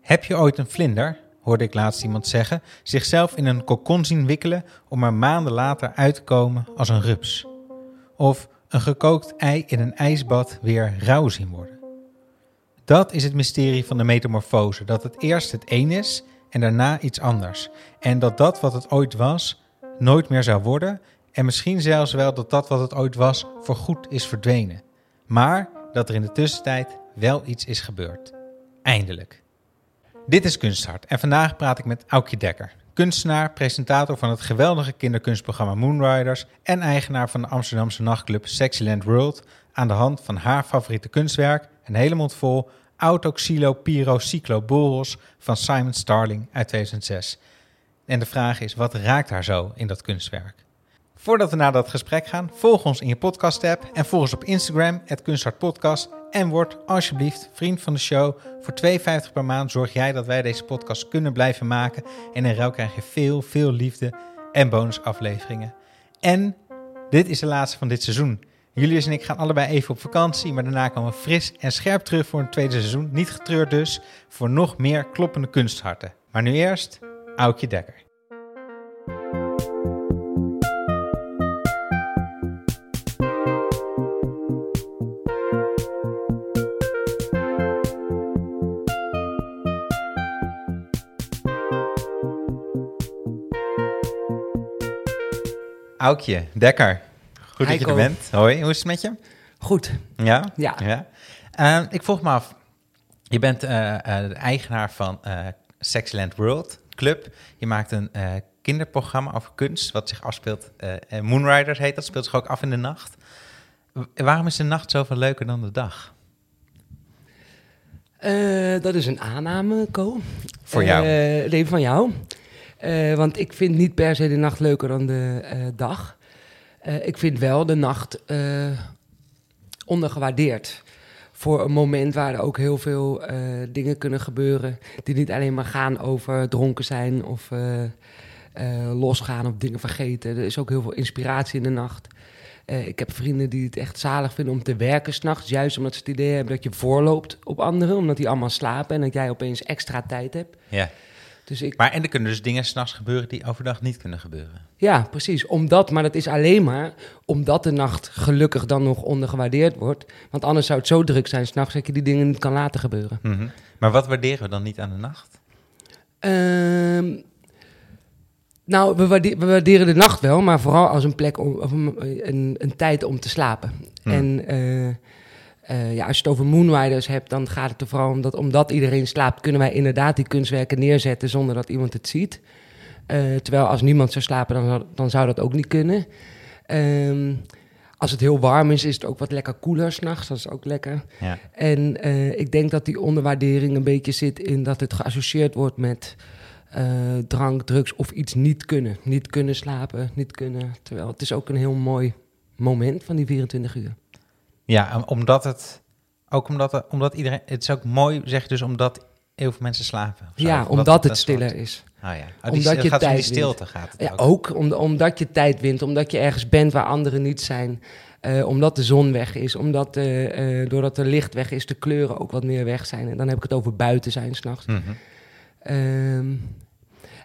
Heb je ooit een vlinder, hoorde ik laatst iemand zeggen, zichzelf in een kokon zien wikkelen om er maanden later uit te komen als een rups? Of een gekookt ei in een ijsbad weer rauw zien worden? Dat is het mysterie van de metamorfose, dat het eerst het een is en daarna iets anders. En dat dat wat het ooit was, nooit meer zou worden en misschien zelfs wel dat dat wat het ooit was voorgoed is verdwenen. Maar dat er in de tussentijd wel iets is gebeurd. Eindelijk. Dit is Kunsthart en vandaag praat ik met Aukje Dekker. Kunstenaar, presentator van het geweldige kinderkunstprogramma Moonriders en eigenaar van de Amsterdamse nachtclub Sexyland World aan de hand van haar favoriete kunstwerk, een hele mond vol van Simon Starling uit 2006. En de vraag is, wat raakt haar zo in dat kunstwerk? Voordat we naar dat gesprek gaan, volg ons in je podcast-app en volg ons op Instagram, het En word alsjeblieft vriend van de show. Voor 2,50 per maand zorg jij dat wij deze podcast kunnen blijven maken. En in ruil krijg je veel, veel liefde en bonusafleveringen. En dit is de laatste van dit seizoen. Julius en ik gaan allebei even op vakantie, maar daarna komen we fris en scherp terug voor een tweede seizoen. Niet getreurd dus, voor nog meer kloppende kunstharten. Maar nu eerst, Aukje Dekker. Aukje, Dekker. Goed dat je er bent. Hoi, hoe is het met je? Goed. Ja? Ja. ja. Uh, ik vroeg me af, je bent uh, uh, de eigenaar van Sexyland World Club. Je maakt een kinderprogramma over kunst, wat zich afspeelt. Moonriders heet dat, speelt zich ook af in de nacht. waarom is de nacht zoveel leuker dan de dag? dat is een aanname, Co. Voor jou? nee, van jou. Uh, want ik vind niet per se de nacht leuker dan de uh, dag. Uh, ik vind wel de nacht ondergewaardeerd. Voor een moment waar er ook heel veel dingen kunnen gebeuren. Die niet alleen maar gaan over dronken zijn of losgaan of dingen vergeten. Er is ook heel veel inspiratie in de nacht. ik heb vrienden die het echt zalig vinden om te werken s'nachts. Juist omdat ze het idee hebben dat je voorloopt op anderen. Omdat die allemaal slapen en dat jij opeens extra tijd hebt. Ja. Dus ik... Maar en er kunnen dus dingen s'nachts gebeuren die overdag niet kunnen gebeuren. Ja, precies. Omdat, maar dat is alleen maar omdat de nacht gelukkig dan nog ondergewaardeerd wordt. Want anders zou het zo druk zijn s'nachts dat je die dingen niet kan laten gebeuren. Mm -hmm. Maar wat waarderen we dan niet aan de nacht? Um, nou, we, waarderen, we waarderen de nacht wel, maar vooral als een plek om, of een, een, een tijd om te slapen. Mm. En uh, uh, ja, als je het over Moonriders hebt, dan gaat het er vooral om dat omdat iedereen slaapt, kunnen wij inderdaad die kunstwerken neerzetten zonder dat iemand het ziet. Uh, terwijl als niemand zou slapen, dan, dan zou dat ook niet kunnen. Um, als het heel warm is, is het ook wat lekker koeler s'nachts. Dat is ook lekker. Ja. En uh, ik denk dat die onderwaardering een beetje zit in dat het geassocieerd wordt met drank, drugs of iets niet kunnen. Niet kunnen slapen, niet kunnen. Terwijl het is ook een heel mooi moment van die 24 uur. Ja, omdat het ook omdat, omdat iedereen. Het is ook mooi, zeg je dus, omdat heel veel mensen slapen. Ja, omdat, het, stiller is. Oh ja. Oh, omdat je gaat tijd die stilte gaat. ja, ook, om, omdat je tijd wint, omdat je ergens bent waar anderen niet zijn. Uh, omdat de zon weg is, omdat uh, uh, doordat er licht weg is, de kleuren ook wat meer weg zijn. En dan heb ik het over buiten zijn s'nachts. Mm -hmm. um,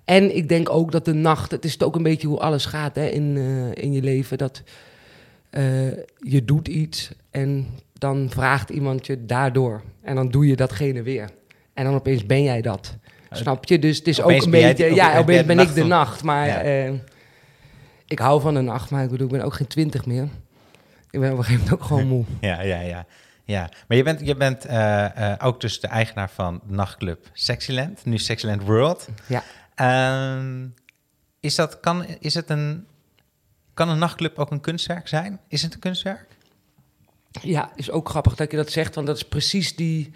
en ik denk ook dat de nacht, het is ook een beetje hoe alles gaat hè, in, in je leven. Dat je doet iets en dan vraagt iemand je daardoor. En dan doe je datgene weer. En dan opeens ben jij dat. Snap je? Dus het is ook een beetje... ja, opeens ben ik de nacht. Maar ja. uh, ik hou van de nacht. Maar ik bedoel, ik ben ook geen twintig meer. Ik ben op een gegeven moment ook gewoon moe. Ja, ja, ja. Ja, maar je bent, je bent uh, uh, ook dus de eigenaar van de nachtclub Sexyland, nu Sexyland World. Ja. Uh, is, dat, kan, is het een kan een nachtclub ook een kunstwerk zijn? Is het een kunstwerk? Ja, is ook grappig dat je dat zegt, want dat is precies die,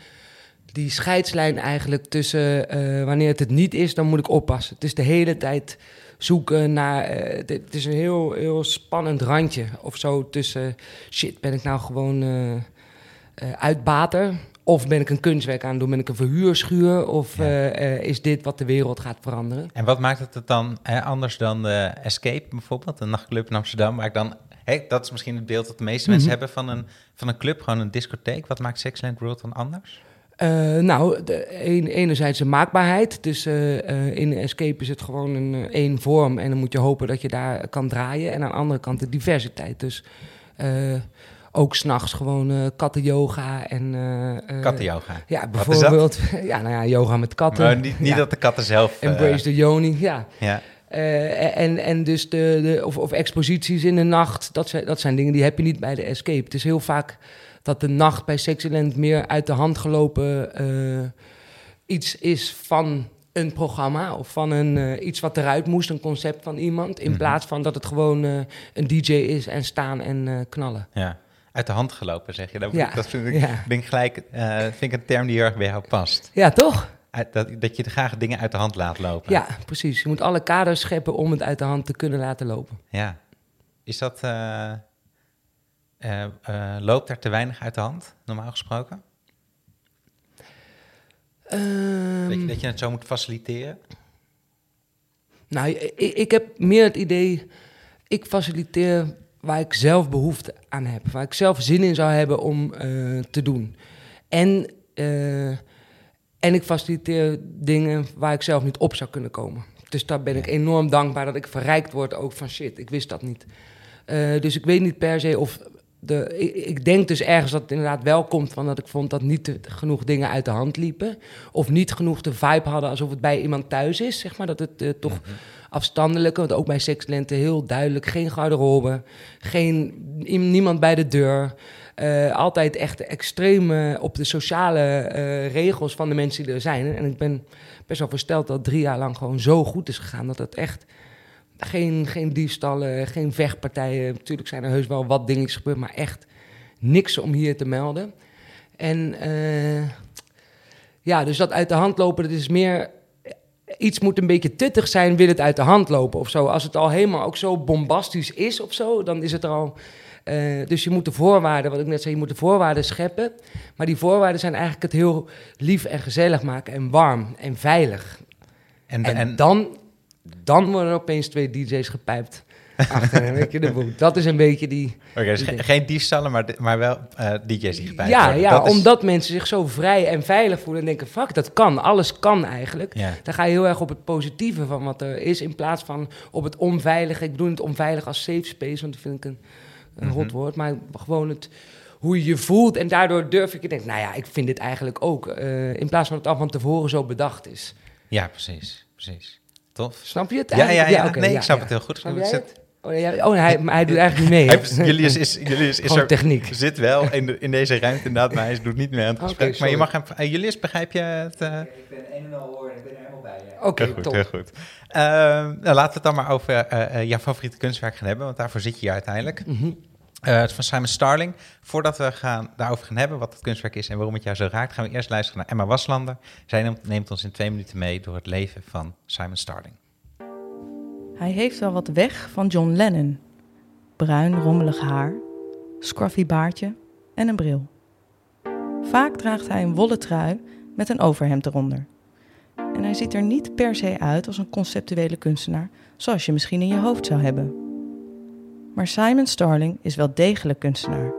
die scheidslijn eigenlijk tussen uh, wanneer het het niet is, dan moet ik oppassen. Het is de hele tijd zoeken naar. Uh, het is een heel, heel spannend randje of zo tussen shit, ben ik nou gewoon uh, uitbater? Of ben ik een kunstwerk aan het doen? Ben ik een verhuurschuur? Of ja. is dit wat de wereld gaat veranderen? En wat maakt het dan hè, anders dan de Escape bijvoorbeeld, een nachtclub in Amsterdam, waar ik dan Hey, dat is misschien het beeld dat de meeste mensen mm -hmm. hebben van een, van een club, gewoon een discotheek. Wat maakt Sexland World dan anders? Uh, nou, de, een, enerzijds de maakbaarheid. Dus uh, in Escape is het gewoon een één vorm en dan moet je hopen dat je daar kan draaien. En aan de andere kant de diversiteit. Dus ook s'nachts gewoon kattenyoga en... Kattenyoga? Ja, bijvoorbeeld. ja, nou ja, yoga met katten. Maar niet, niet dat de katten zelf... Embrace the yoni, ja. ja. En, en dus de, de, of, of exposities in de nacht, dat zijn, dat zijn dingen die heb je niet bij de Escape. Het is heel vaak dat de nacht bij Sexyland meer uit de hand gelopen iets is van een programma of van een, iets wat eruit moest, een concept van iemand, in mhm. plaats van dat het gewoon een DJ is en staan en knallen. Ja uit de hand gelopen, zeg je. Dat, ja. dat vind ik, denk gelijk, uh, vind ik een term die heel erg bij jou past. Ja, toch? Dat, dat je graag dingen uit de hand laat lopen. Ja, precies. Je moet alle kaders scheppen om het uit de hand te kunnen laten lopen. Ja. Is dat, uh, loopt er te weinig uit de hand, normaal gesproken? Um, dat, je, dat je het zo moet faciliteren? Nou, ik, ik heb meer het idee, ik faciliteer waar ik zelf behoefte aan heb. Waar ik zelf zin in zou hebben om uh, te doen. En, uh, en ik faciliteer dingen waar ik zelf niet op zou kunnen komen. Dus daar ben ik enorm dankbaar dat ik verrijkt word ook van shit, ik wist dat niet. Uh, dus ik weet niet per se of de, ik, ik, denk dus ergens dat het inderdaad wel komt van dat ik vond dat niet te, genoeg dingen uit de hand liepen. Of niet genoeg de vibe hadden alsof het bij iemand thuis is, zeg maar. Dat het uh, toch mm afstandelijke, want ook bij Sexlente heel duidelijk. Geen garderobe, geen, niemand bij de deur. Uh, altijd echt extreem op de sociale uh, regels van de mensen die er zijn. En ik ben best wel versteld dat drie jaar lang gewoon zo goed is gegaan. Dat het echt geen, geen diefstallen, geen vechtpartijen. Natuurlijk zijn er heus wel wat dingetjes gebeurd, maar echt niks om hier te melden. En uh, ja, dus dat uit de hand lopen, dat is meer iets moet een beetje tuttig zijn, wil het uit de hand lopen of zo. Als het al helemaal ook zo bombastisch is of zo, dan is het er al. Uh, dus je moet de voorwaarden, wat ik net zei, je moet de voorwaarden scheppen. Maar die voorwaarden zijn eigenlijk het heel lief en gezellig maken en warm en veilig. En, en, en dan, dan worden er opeens twee DJ's gepijpt achter weet je, de Dat is een beetje die... Oké, dus geen diefstallen, maar, maar wel uh, DJ's die gebruikt ja, worden. Ja, omdat mensen zich zo vrij en veilig voelen en denken... fuck, dat kan, alles kan eigenlijk. Dan ga je heel erg op het positieve van wat er is... in plaats van op het onveilige. Ik bedoel het onveilig als safe space, want dat vind ik een, een mm woord. Maar gewoon het hoe je je voelt. En daardoor durf ik te denken, nou ja, ik vind dit eigenlijk ook. Uh, in plaats van dat het al van tevoren zo bedacht is. Ja, precies. precies. Tof. Snap je het? Ja, ja, ja. nee, ik snap het heel goed. Snap Oh, ja, oh hij, hij doet eigenlijk niet mee. Julius is, Julius is er, techniek. zit wel in, de, in deze ruimte inderdaad, maar hij doet niet meer aan het gesprek. maar je mag hem... Uh, Julius, begrijp je het? Uh... ik ben een en al hoor en ik ben er helemaal bij. Oké, okay, goed, heel goed. Uh, nou, laten we het dan maar over uh, jouw favoriete kunstwerk gaan hebben, want daarvoor zit je hier uiteindelijk. Mm -hmm. Is van Simon Starling. Voordat we gaan, daarover gaan hebben wat het kunstwerk is en waarom het jou zo raakt, gaan we eerst luisteren naar Emma Waslander. Zij neemt ons in twee minuten mee door het leven van Simon Starling. Hij heeft wel wat weg van John Lennon, bruin rommelig haar, scruffy baardje en een bril. Vaak draagt hij een wollen trui met een overhemd eronder. En hij ziet er niet per se uit als een conceptuele kunstenaar, zoals je misschien in je hoofd zou hebben. Maar Simon Starling is wel degelijk kunstenaar.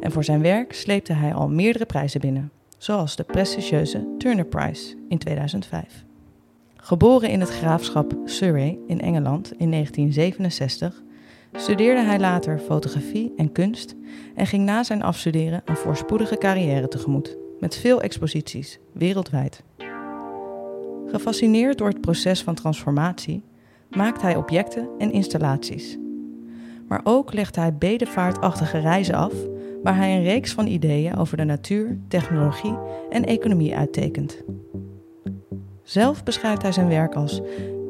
En voor zijn werk sleepte hij al meerdere prijzen binnen, zoals de prestigieuze Turner Prize in 2005. Geboren in het graafschap Surrey in Engeland in 1967 studeerde hij later fotografie en kunst en ging na zijn afstuderen een voorspoedige carrière tegemoet, met veel exposities wereldwijd. Gefascineerd door het proces van transformatie maakt hij objecten en installaties. Maar ook legt hij bedevaartachtige reizen af, waar hij een reeks van ideeën over de natuur, technologie en economie uittekent. Zelf beschrijft hij zijn werk als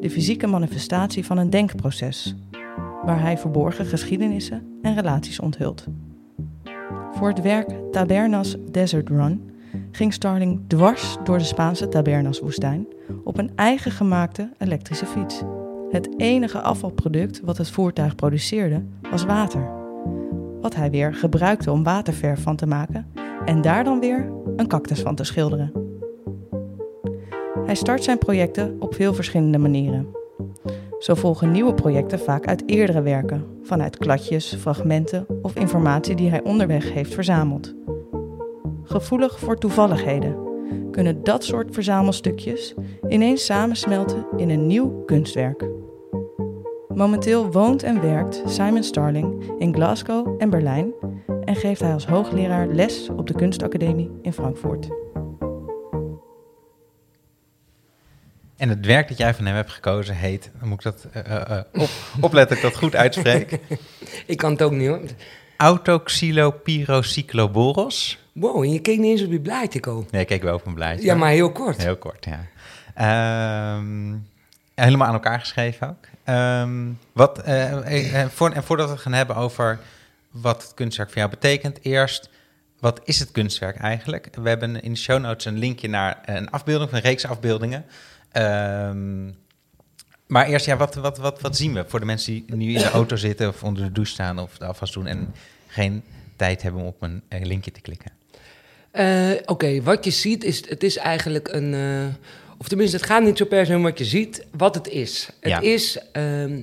de fysieke manifestatie van een denkproces, waar hij verborgen geschiedenissen en relaties onthult. Voor het werk Tabernas Desert Run ging Starling dwars door de Spaanse Tabernas-woestijn op een eigen gemaakte elektrische fiets. Het enige afvalproduct wat het voertuig produceerde was water, wat hij weer gebruikte om waterverf van te maken en daar dan weer een cactus van te schilderen. Hij start zijn projecten op veel verschillende manieren. Zo volgen nieuwe projecten vaak uit eerdere werken, vanuit kladjes, fragmenten of informatie die hij onderweg heeft verzameld. Gevoelig voor toevalligheden kunnen dat soort verzamelstukjes ineens samensmelten in een nieuw kunstwerk. Momenteel woont en werkt Simon Starling in Glasgow en Berlijn en geeft hij als hoogleraar les op de Kunstacademie in Frankfurt. En het werk dat jij van hem hebt gekozen heet, dan moet ik dat op, opletten dat ik dat goed uitspreek, Ik kan het ook niet hoor. Autoxylopyrocycloboros. Wow, en je keek niet eens op je blaadje, Ko. Nee, ik keek wel op een blaadje. Ja, maar heel kort. Heel kort, ja. Ehm, helemaal aan elkaar geschreven ook. Ehm, wat, eh, eh, voor, en voordat we het gaan hebben over wat het kunstwerk voor jou betekent, eerst, wat is het kunstwerk eigenlijk? We hebben in de show notes een linkje naar een afbeelding, een reeks afbeeldingen. Ehm, maar eerst, ja, wat, wat, wat, wat zien we voor de mensen die nu in de auto zitten of onder de douche staan of de afwas doen en geen tijd hebben om op een eh, linkje te klikken? Eh, Oké, wat je ziet is, het is eigenlijk een, eh, of tenminste, het gaat niet zo per se om wat je ziet, wat het is. Het Ja. is, ehm,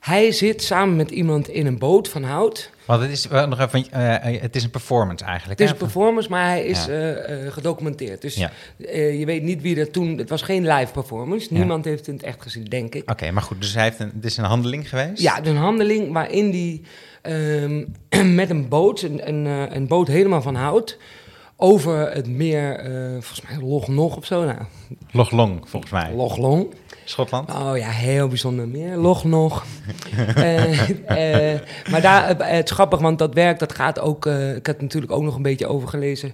hij zit samen met iemand in een boot van hout. Want het is wel nog even, eh, eh, het is een performance eigenlijk. Het is hè? een performance, maar hij is Ja. eh, eh, gedocumenteerd. Dus Ja. eh, je weet niet wie er toen, het was geen live performance. Ja. Niemand heeft het in het echt gezien, denk ik. Oké, maar goed, dus hij heeft een, het is een handeling geweest? Ja, dus een handeling waarin die ehm, met een boot, een, een, eh, een boot helemaal van hout, over het meer, eh, volgens mij Loch Nog of zo, nou, Loch Long, volgens mij. Loch Long. Schotland? Oh ja, heel bijzonder meer. Loch nog. Eh, eh, maar daar, het is grappig, want dat werk, dat gaat ook... ik heb natuurlijk ook nog een beetje over gelezen.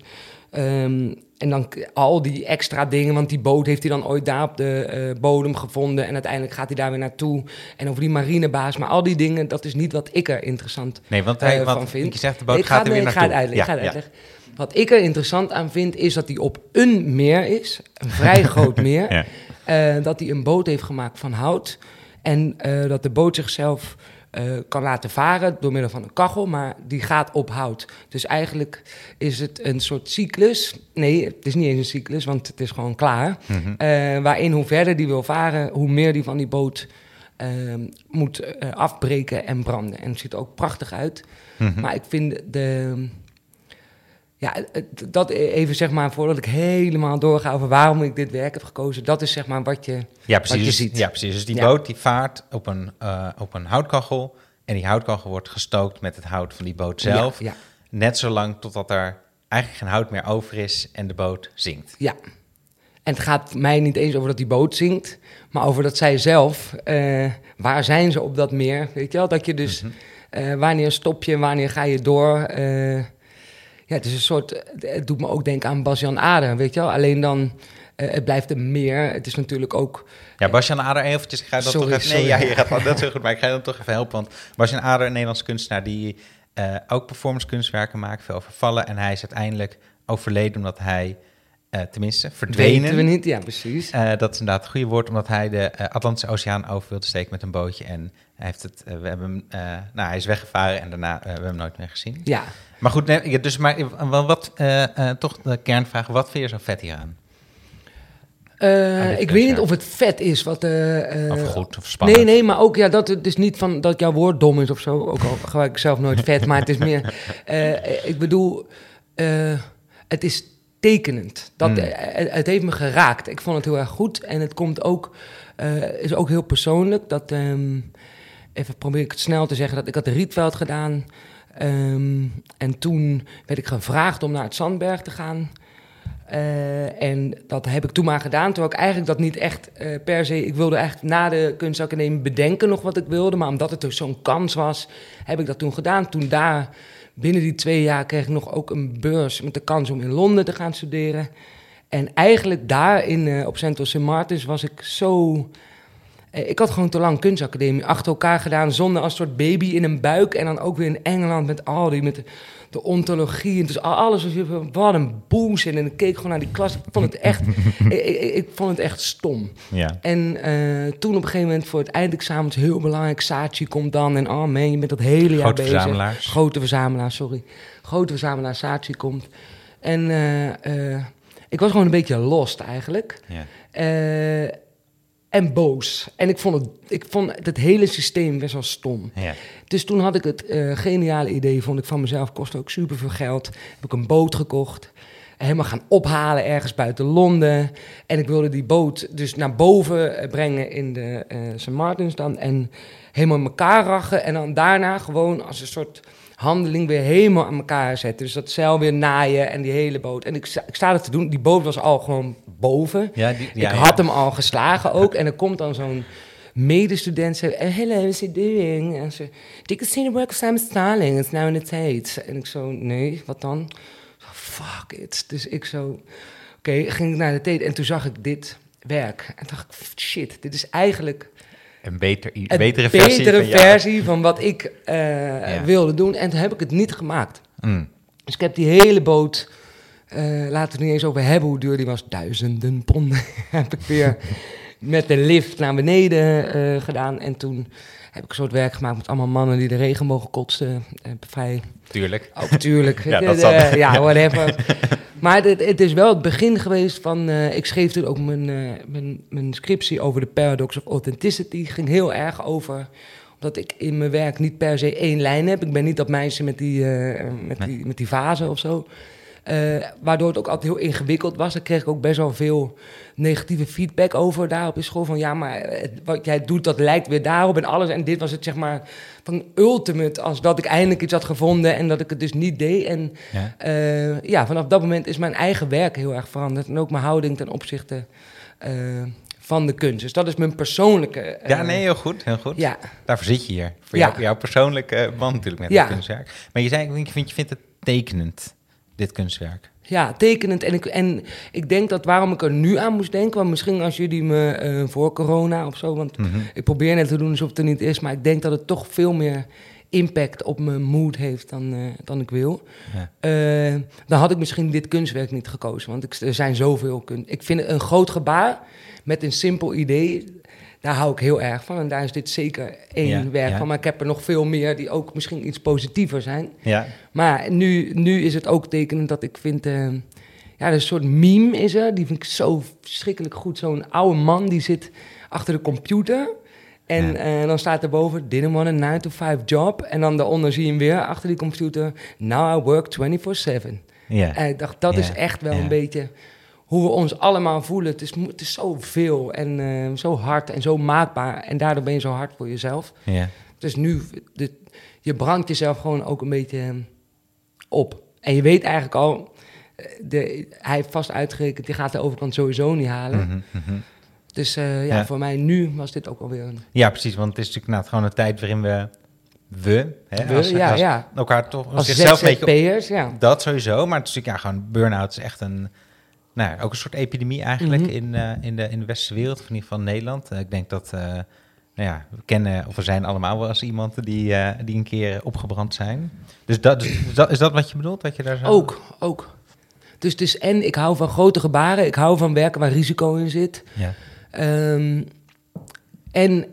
Ehm, en dan al die extra dingen, want die boot heeft hij dan ooit daar op de bodem gevonden. En uiteindelijk gaat hij daar weer naartoe. En over die marinebaas. Maar al die dingen, dat is niet wat ik er interessant Nee, want hij want van vind. je zegt de boot gaat ga- er weer nee, naartoe. Ik ga het uitleggen. Ja, Wat ik er interessant aan vind, is dat hij op een meer is. Een vrij groot meer. Ja. Eh, dat hij een boot heeft gemaakt van hout. En eh, dat de boot zichzelf eh, kan laten varen door middel van een kachel, maar die gaat op hout. Dus eigenlijk is het een soort cyclus. Nee, het is niet eens een cyclus, want het is gewoon klaar. Mhm. Waarin hoe verder die wil varen, hoe meer die van die boot moet afbreken en branden. En het ziet er ook prachtig uit. Mhm. Maar ik vind de. Ja, dat even zeg maar, voordat ik helemaal doorga over waarom ik dit werk heb gekozen. Dat is zeg maar wat je. Ja, wat precies. je Dus- ziet. Ja, precies. Dus die Ja. boot die vaart op een, eh, op een houtkachel. En die houtkachel wordt gestookt met het hout van die boot zelf. Ja, ja, Net zolang totdat er eigenlijk geen hout meer over is en de boot zinkt. ja. En het gaat mij niet eens over dat die boot zinkt, maar over dat zij zelf. eh, waar zijn ze op dat meer? Weet je wel? Dat je dus. Mhm. eh, wanneer stop je, wanneer ga je door? Ja, het is een soort. Het doet me ook denken aan Bas-Jan Ader, weet je wel? Alleen dan. eh, het blijft een meer. Het is natuurlijk ook. Ja, Basjan Ader, eventjes, ik ga je dan Sorry, toch even... Nee, ja, je gaat dat heel goed, maar ik ga je dan toch even helpen. Want Basjan Ader, een Nederlandse kunstenaar die eh, ook performance kunstwerken maakt, veel vervallen. En hij is uiteindelijk overleden omdat hij, eh, tenminste, verdwenen. Weten we niet? Ja, precies. Dat is inderdaad het goede woord, omdat hij de Atlantische Oceaan over wilde steken met een bootje. En hij, heeft het, we hebben, hem, nou, hij is weggevaren en daarna we hebben hem nooit meer gezien. Ja. Maar goed, nee, dus maar, eh, wat, eh, eh, toch de kernvraag, wat vind je zo vet hieraan? Eh, dit ik weet niet of het vet is. Wat, eh, eh, Of goed, of spannend? Nee, nee, maar ook ja, dat het is niet van dat jouw woord dom is of zo. Ook al gebruik ik zelf nooit vet, maar het is meer. eh, ik bedoel, eh, het is tekenend. Dat, Hmm. eh, het, het heeft me geraakt. Ik vond het heel erg goed. En het komt ook, eh, is ook heel persoonlijk. Dat, ehm, even probeer ik het snel te zeggen, dat ik had de Rietveld gedaan. Ehm, en toen werd ik gevraagd om naar het Zandberg te gaan. Eh, en dat heb ik toen maar gedaan, terwijl ik eigenlijk dat niet echt eh, per se... Ik wilde eigenlijk na de kunstacademie bedenken nog wat ik wilde... maar omdat het dus zo'n kans was, heb ik dat toen gedaan. Toen daar, binnen die twee jaar, kreeg ik nog ook een beurs... met de kans om in Londen te gaan studeren. En eigenlijk daar in, eh, op Central St. Martins was ik zo... eh, Ik had gewoon te lang kunstacademie achter elkaar gedaan, zonder als soort baby in een buik. En dan ook weer in Engeland met al die, met de, de ontologie. En dus al- alles was wat een bullshit. En ik keek gewoon naar die klas. Ik vond het echt, ik, ik, ik vond het echt stom. Ja. En eh, toen op een gegeven moment voor het eindexamen, het heel belangrijk, Saatchi komt dan. En oh man, je bent dat hele jaar Grote bezig. verzamelaars. Grote verzamelaar, sorry. Grote verzamelaar, Saatchi komt. En eh, ik was gewoon een beetje lost eigenlijk. Ja. En boos. En ik vond, het, ik vond het hele systeem best wel stom. Ja. Dus toen had ik het eh, geniale idee, vond ik van mezelf, kostte ook super veel geld. Heb ik een boot gekocht. helemaal gaan ophalen ergens buiten Londen. En ik wilde die boot dus naar boven eh, brengen in de eh St. Martins dan. En helemaal in elkaar rachen. En dan daarna gewoon als een soort handeling weer helemaal aan elkaar zetten. Dus dat zeil weer naaien en die hele boot. En ik, sta- ik sta dat te doen. Die boot was al gewoon boven. Ja, die, ja, ik ja. had hem al geslagen ook. En er komt dan zo'n medestudent. "Eh, hello, what's you doing? En ze... You see the work of Sam Starling? It's now in the Tate. En ik zo, nee, wat dan? Fuck it. Dus ik zo... Oké, ging ik naar de Tate en toen zag ik dit werk. En dacht ik, shit, dit is eigenlijk Een beter, een betere versie betere van versie van wat ik eh, Ja. wilde doen. En toen heb ik het niet gemaakt. Mm. Dus ik heb die hele boot, eh, laten we het niet eens over hebben hoe duur die was, duizenden ponden, heb ik weer met de lift naar beneden eh, gedaan. En toen heb ik een soort werk gemaakt met allemaal mannen die de regenbogen kotsten. Eh, vrij, Tuurlijk. ook natuurlijk. Ja, Eh, dat eh, zal- ja, whatever. maar het, het is wel het begin geweest van... ik schreef toen ook mijn, mijn, mijn scriptie over de paradox of authenticity. ging heel erg over omdat ik in mijn werk niet per se één lijn heb. Ik ben niet dat meisje met die, eh, met Nee. die, met die vazen of zo. Eh, waardoor het ook altijd heel ingewikkeld was. Daar kreeg ik ook best wel veel negatieve feedback over daar op de school. Van ja, maar het- wat jij doet, dat lijkt weer daarop en alles. En dit was het zeg maar van ultimate. Als dat ik eindelijk iets had gevonden en dat ik het dus niet deed. En Ja. eh, ja, vanaf dat moment is mijn eigen werk heel erg veranderd. En ook mijn houding ten opzichte eh, van de kunst. Dus dat is mijn persoonlijke... ja, nee, heel goed. Heel goed. Ja, Daarvoor zit je hier. Voor Ja. jou, jouw persoonlijke band natuurlijk met Ja. het kunstwerk. Maar je zei, ik vind, je vindt het tekenend, dit kunstwerk. Ja, tekenend. En ik, en ik denk dat waarom ik er nu aan moest denken, want misschien als jullie me eh, voor corona of zo, want Mhm. ik probeer net te doen alsof het er niet is, maar ik denk dat het toch veel meer impact op mijn mood heeft dan, eh, dan ik wil. Ja. Eh, dan had ik misschien dit kunstwerk niet gekozen, want ik, er zijn zoveel kun. Ik vind een groot gebaar met een simpel idee. Daar hou ik heel erg van. En daar is dit zeker één Ja, werk ja. van. Maar ik heb er nog veel meer die ook misschien iets positiever zijn. Ja. Maar nu, nu is het ook tekenend dat ik vind... eh, ja, er een soort meme is er. Die vind ik zo verschrikkelijk goed. Zo'n oude man die zit achter de computer. En Ja. eh, dan staat erboven... Didn't want a 9 to 5 job. En dan daaronder zie je hem weer achter die computer... Now I work 24-7. Ja. En ik dacht, dat Ja, is echt wel een beetje hoe we ons allemaal voelen. Het is, het is zoveel en eh, zo hard en zo maakbaar. En daardoor ben je zo hard voor jezelf. ja. Dus nu, de, je brandt jezelf gewoon ook een beetje eh, op. En je weet eigenlijk al, eh, de, hij heeft vast uitgerekend, die gaat de overkant sowieso niet halen. Mhm, mhm. Dus ja, Ja. voor mij nu was dit ook alweer een... Ja, precies. Want het is natuurlijk nou, gewoon een tijd waarin we... We, hè, We, als, ja, als ja. elkaar toch Als zichzelf een beetje... Ja. Dat sowieso, maar het is natuurlijk ja, gewoon burn-out is echt een... Nou, ja, ook een soort epidemie eigenlijk Mhm. in, eh, in, de, in de westerse wereld, of in ieder geval Nederland. Eh, ik denk dat, eh, nou ja, we kennen, of we zijn allemaal wel eens iemand die, die een keer opgebrand zijn. Dus dat, dus dat, is dat wat je bedoelt? Dat je daar zo... Ook, ook. Dus het is en ik hou van grote gebaren, ik hou van werken waar risico in zit. Ja. Ehm, en,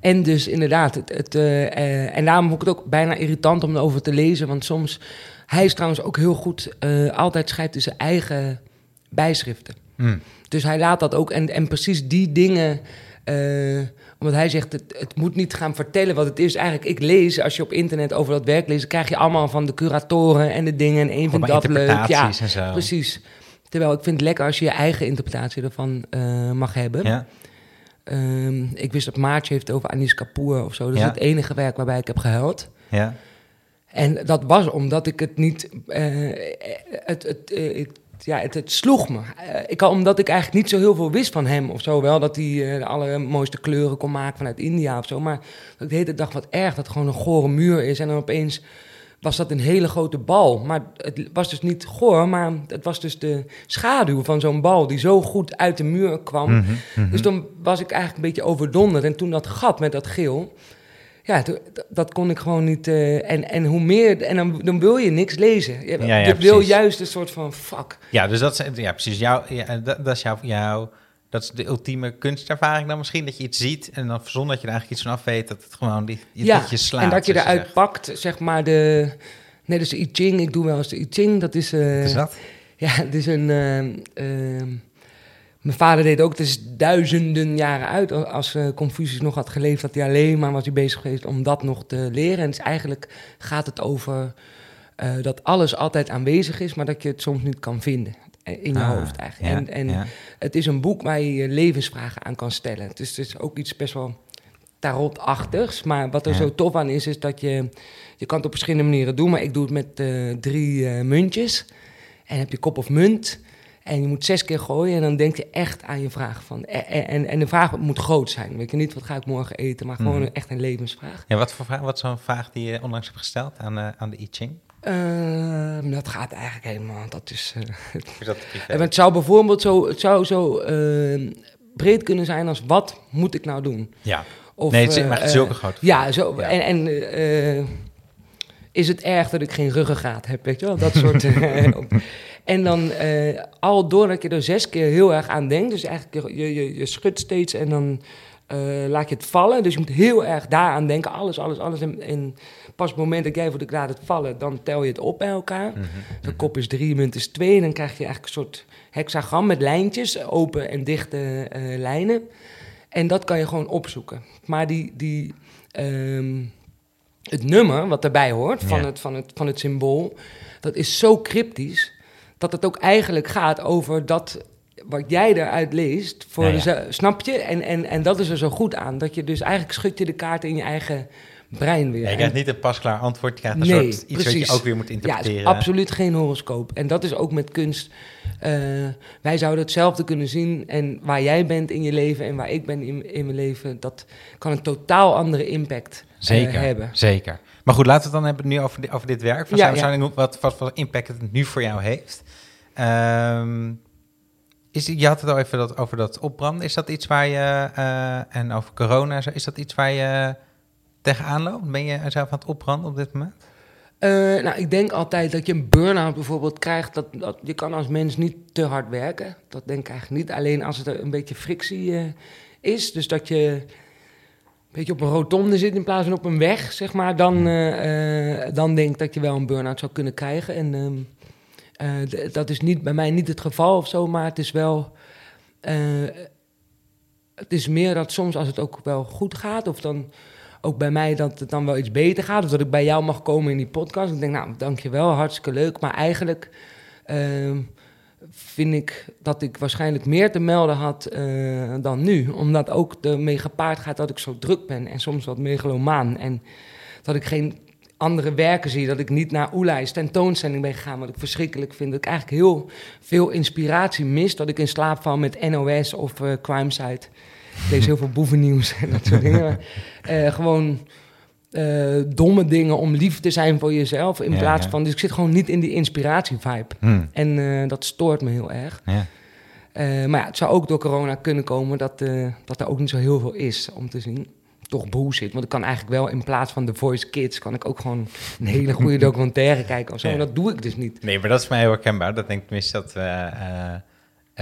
en dus inderdaad, het, het, en daarom vond ik het ook bijna irritant om erover te lezen. Want soms, hij is trouwens ook heel goed, altijd schrijft hij zijn eigen bijschriften. Hm. Dus hij laat dat ook, en, en precies die dingen, eh, omdat hij zegt, het, het moet niet gaan vertellen wat het is. Eigenlijk, ik lees, als je op internet over dat werk leest, krijg je allemaal van de curatoren en de dingen. En vindt Gewoon dat leuk. Ja, en zo. precies. Terwijl ik vind het lekker als je je eigen interpretatie ervan eh, mag hebben. Ja. Ehm, ik wist dat Maartje heeft over Anis Kapoor of zo. Dat Ja. is het enige werk waarbij ik heb gehuild. Ja. En dat was omdat ik het niet... eh, het, het, eh, ja, het, het sloeg me. Eh, ik, omdat ik eigenlijk niet zo heel veel wist van hem of zo. Wel dat hij eh, de allermooiste kleuren kon maken vanuit India of zo. Maar dat ik de hele dag wat erg dat het gewoon een gore muur is. En dan opeens was dat een hele grote bal. Maar het was dus niet goor, maar het was dus de schaduw van zo'n bal... die zo goed uit de muur kwam. Mhm, mhm. Dus dan was ik eigenlijk een beetje overdonderd. En toen dat gat met dat geel, ja, dat kon ik gewoon niet. eh, en, en hoe meer, en dan, dan wil je niks lezen. Je, Ja, ja, je wil juist een soort van fuck. Ja, dus dat is, ja, precies. Jouw, ja, dat, dat is jouw, jouw, dat is de ultieme kunstervaring dan misschien. Dat je iets ziet en dan zonder dat je er eigenlijk iets van af weet, dat het gewoon die, ja, dat je slaat. en dat je eruit zegt. pakt, zeg maar de. Nee, dus de I Ching. Ik doe wel eens de I Ching. Dat is. eh, Wat is dat? Ja, het is een. ehm, mijn vader deed ook, het is duizenden jaren uit. Als eh, Confucius nog had geleefd, dat hij alleen maar was hij bezig geweest om dat nog te leren. En dus eigenlijk gaat het over eh, dat alles altijd aanwezig is, maar dat je het soms niet kan vinden. eh, in je Ah, hoofd eigenlijk. ja, en en ja. het is een boek waar je je levensvragen aan kan stellen. Dus het is ook iets best wel tarotachtigs. Maar wat er Ja. zo tof aan is, is dat je... Je kan het op verschillende manieren doen, maar ik doe het met drie muntjes. En heb je kop of munt. En je moet zes keer gooien en dan denk je echt aan je vraag. Van, en, en, en de vraag moet groot zijn. Weet je niet, wat ga ik morgen eten? Maar gewoon Mhm. echt een levensvraag. Ja, wat voor vraag, wat is zo'n vraag die je onlangs hebt gesteld aan, eh, aan de I Ching? Ehm, dat gaat eigenlijk helemaal. Dat is. eh, Is dat en het zou bijvoorbeeld zo, het zou zo ehm, breed kunnen zijn als wat moet ik nou doen? Ja. Of, nee, het is maar het is eh, zulke grote Ja, zo. Ja. En, en is het erg dat ik geen ruggengraat heb, weet je wel? Dat soort. eh, en dan eh, al doordat je er zes keer heel erg aan denkt, dus eigenlijk je, je, je, schudt steeds en dan eh, laat je het vallen. Dus je moet heel erg daaraan denken, alles, alles, alles. En, en pas op het moment dat jij voor de laat het vallen, dan tel je het op bij elkaar. Mhm, De kop is drie, munt is twee. En dan krijg je eigenlijk een soort hexagram met lijntjes, open en dichte eh, lijnen. En dat kan je gewoon opzoeken. Maar die, die, ehm, het nummer wat erbij hoort van, Ja. het, van, het, van het symbool, dat is zo cryptisch dat het ook eigenlijk gaat over dat wat jij eruit leest. Voor Ja, ja. snap je? En, en, en dat is er zo goed aan. Dat je dus eigenlijk schud je de kaarten in je eigen brein weer. Ja, je krijgt niet een pasklaar antwoord, je krijgt een Nee, soort iets wat precies. je ook weer moet ja, interpreteren. is absoluut geen horoscoop. En dat is ook met kunst. Eh, wij zouden hetzelfde kunnen zien. En waar jij bent in je leven en waar ik ben in, in mijn leven, dat kan een totaal andere impact eh, Zeker, hebben. zeker. Maar goed, laten we het dan hebben nu over, di- over dit werk. Van Ja, samenstelling, Wat, wat voor impact het nu voor jou heeft. Ehm, is, je had het al even dat, over dat opbranden. Is dat iets waar je, eh, en over corona, is dat iets waar je tegenaan loopt? Ben je zelf aan het opbranden op dit moment? Eh, nou, ik denk altijd dat je een burn-out bijvoorbeeld krijgt. Dat, dat, je kan als mens niet te hard werken. Dat denk ik eigenlijk niet. Alleen als het er een beetje frictie eh, is. Dus dat je beetje op een rotonde zit in plaats van op een weg, zeg maar. Dan, eh, eh, dan denk ik dat je wel een burn-out zou kunnen krijgen. En ehm, eh, dat is niet, bij mij niet het geval of zo. Maar het is wel... het is meer dat soms als het ook wel goed gaat... of dan ook bij mij dat het dan wel iets beter gaat. Of dat ik bij jou mag komen in die podcast. Ik denk, nou, dankjewel, hartstikke leuk. Maar eigenlijk ehm, vind ik dat ik waarschijnlijk meer te melden had eh, dan nu. Omdat ook ermee gepaard gaat dat ik zo druk ben. En soms wat megalomaan. En dat ik geen andere werken zie. Dat ik niet naar Oelijs tentoonstelling ben gegaan. Wat ik verschrikkelijk vind. Dat ik eigenlijk heel veel inspiratie mis. Dat ik in slaap val met NOS of eh Crimesite. Ik lees heel veel boevennieuws en dat soort dingen. Eh, gewoon eh, domme dingen om lief te zijn voor jezelf. In Ja, plaats ja. van. Dus ik zit gewoon niet in die inspiratie-vibe. Hmm, En eh, dat stoort me heel erg. ja. Eh, maar ja, het zou ook door corona kunnen komen dat, dat er ook niet zo heel veel is om te zien. Toch bullshit. Want ik kan eigenlijk wel in plaats van The Voice Kids... kan ik ook gewoon een hele goede documentaire kijken of zo. En dat doe ik dus niet. Nee, maar dat is mij heel herkenbaar. Dat denk ik tenminste dat we...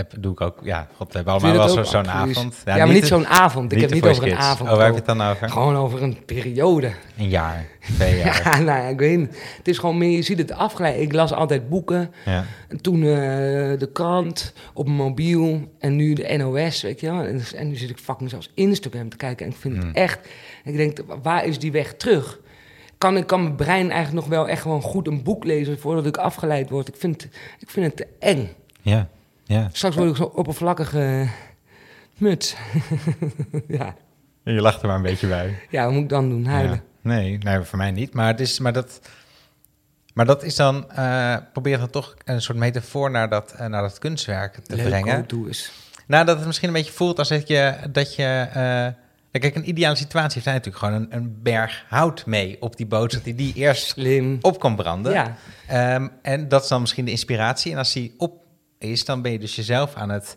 heb, doe ik ook. Ja, god, we hebben allemaal wel zo- zo'n avond. Ja, maar niet zo'n avond. Ik heb niet over een Kids. avond. Oh, waar heb je het dan over? Gewoon over een periode. Een jaar, twee jaar. Ja, nou ja, ik weet niet. Het is gewoon meer, je ziet het afgeleid. Ik las altijd boeken. ja. En toen eh, de krant op mijn mobiel. En nu de NOS, weet je wel. En, en nu zit ik fucking zelfs Instagram te kijken. En ik vind Hmm. het echt... Ik denk, waar is die weg terug? Kan, ik kan mijn brein eigenlijk nog wel echt gewoon goed een boek lezen... voordat ik afgeleid word? Ik vind, ik vind het te eng. Ja, ja. Straks word ik zo'n oppervlakkige muts. ja. Je lacht er maar een beetje bij. ja, wat moet ik dan doen? Huilen. Ja. Nee, nee, voor mij niet. Maar, het is, maar, dat, maar dat is dan... eh probeer dan toch een soort metafoor naar dat, eh, naar dat kunstwerk te Leuk, brengen. ook, doe eens. Nou, dat het misschien een beetje voelt als dat je... Dat je eh, kijk, een ideale situatie heeft hij natuurlijk gewoon een, een berg hout mee op die boot... zodat hij die eerst Slim. op kan branden. Ja. Ehm, en dat is dan misschien de inspiratie. En als die op is, dan ben je dus jezelf aan het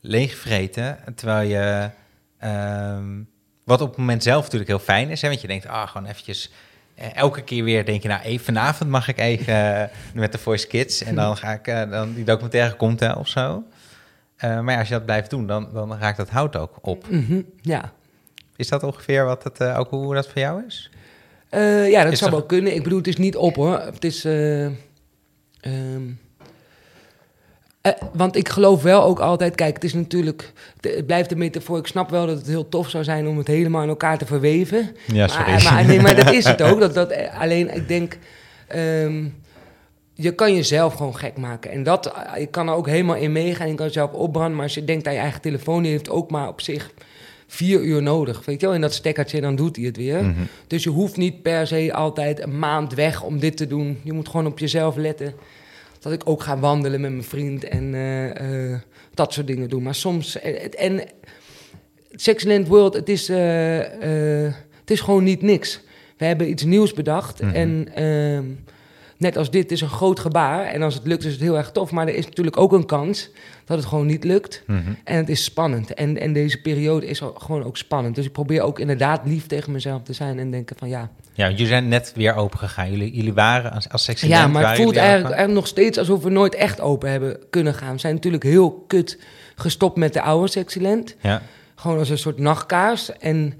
leegvreten. Terwijl je, ehm, wat op het moment zelf natuurlijk heel fijn is. Hè, want je denkt, ah, gewoon eventjes, eh, elke keer weer denk je, nou, even vanavond mag ik even eh, met de Voice Kids. En dan ga ik, eh, dan die documentaire komt hè, of zo. Maar ja, als je dat blijft doen, dan, dan raakt dat hout ook op. Mhm, Ja. Is dat ongeveer wat het, ook hoe dat voor jou is? Ja, dat Is zou wel kunnen. Ik bedoel, het is niet op hoor. Het is. ehm, eh, want ik geloof wel ook altijd, kijk, het is natuurlijk, het blijft een metafoor. Ik snap wel dat het heel tof zou zijn om het helemaal in elkaar te verweven. Ja, Maar, maar, nee, maar dat is het ook. Dat, dat, eh, alleen, ik denk, ehm, je kan jezelf gewoon gek maken. En dat, je kan er ook helemaal in meegaan. Je kan jezelf opbranden. Maar als je denkt aan je eigen telefoon, die heeft ook maar op zich vier uur nodig. Weet je wel? En dat stekkertje, dan doet hij het weer. Mhm. Dus je hoeft niet per se altijd een maand weg om dit te doen. Je moet gewoon op jezelf letten. Dat ik ook ga wandelen met mijn vriend en eh, eh, dat soort dingen doen. Maar soms... En, en Sexland World, het is, eh, eh, het is gewoon niet niks. We hebben iets nieuws bedacht. Mhm. En ehm, net als dit is een groot gebaar. En als het lukt is het heel erg tof. Maar er is natuurlijk ook een kans dat het gewoon niet lukt. Mhm. En het is spannend. En, en deze periode is gewoon ook spannend. Dus ik probeer ook inderdaad lief tegen mezelf te zijn. En denken van ja. Ja, jullie zijn net weer open gegaan. Jullie, jullie waren als, als sexy Ja, maar het voelt eigenlijk, nog steeds alsof we nooit echt open hebben kunnen gaan. We zijn natuurlijk heel kut gestopt met de oude Sexyland. Ja. Gewoon als een soort nachtkaars. En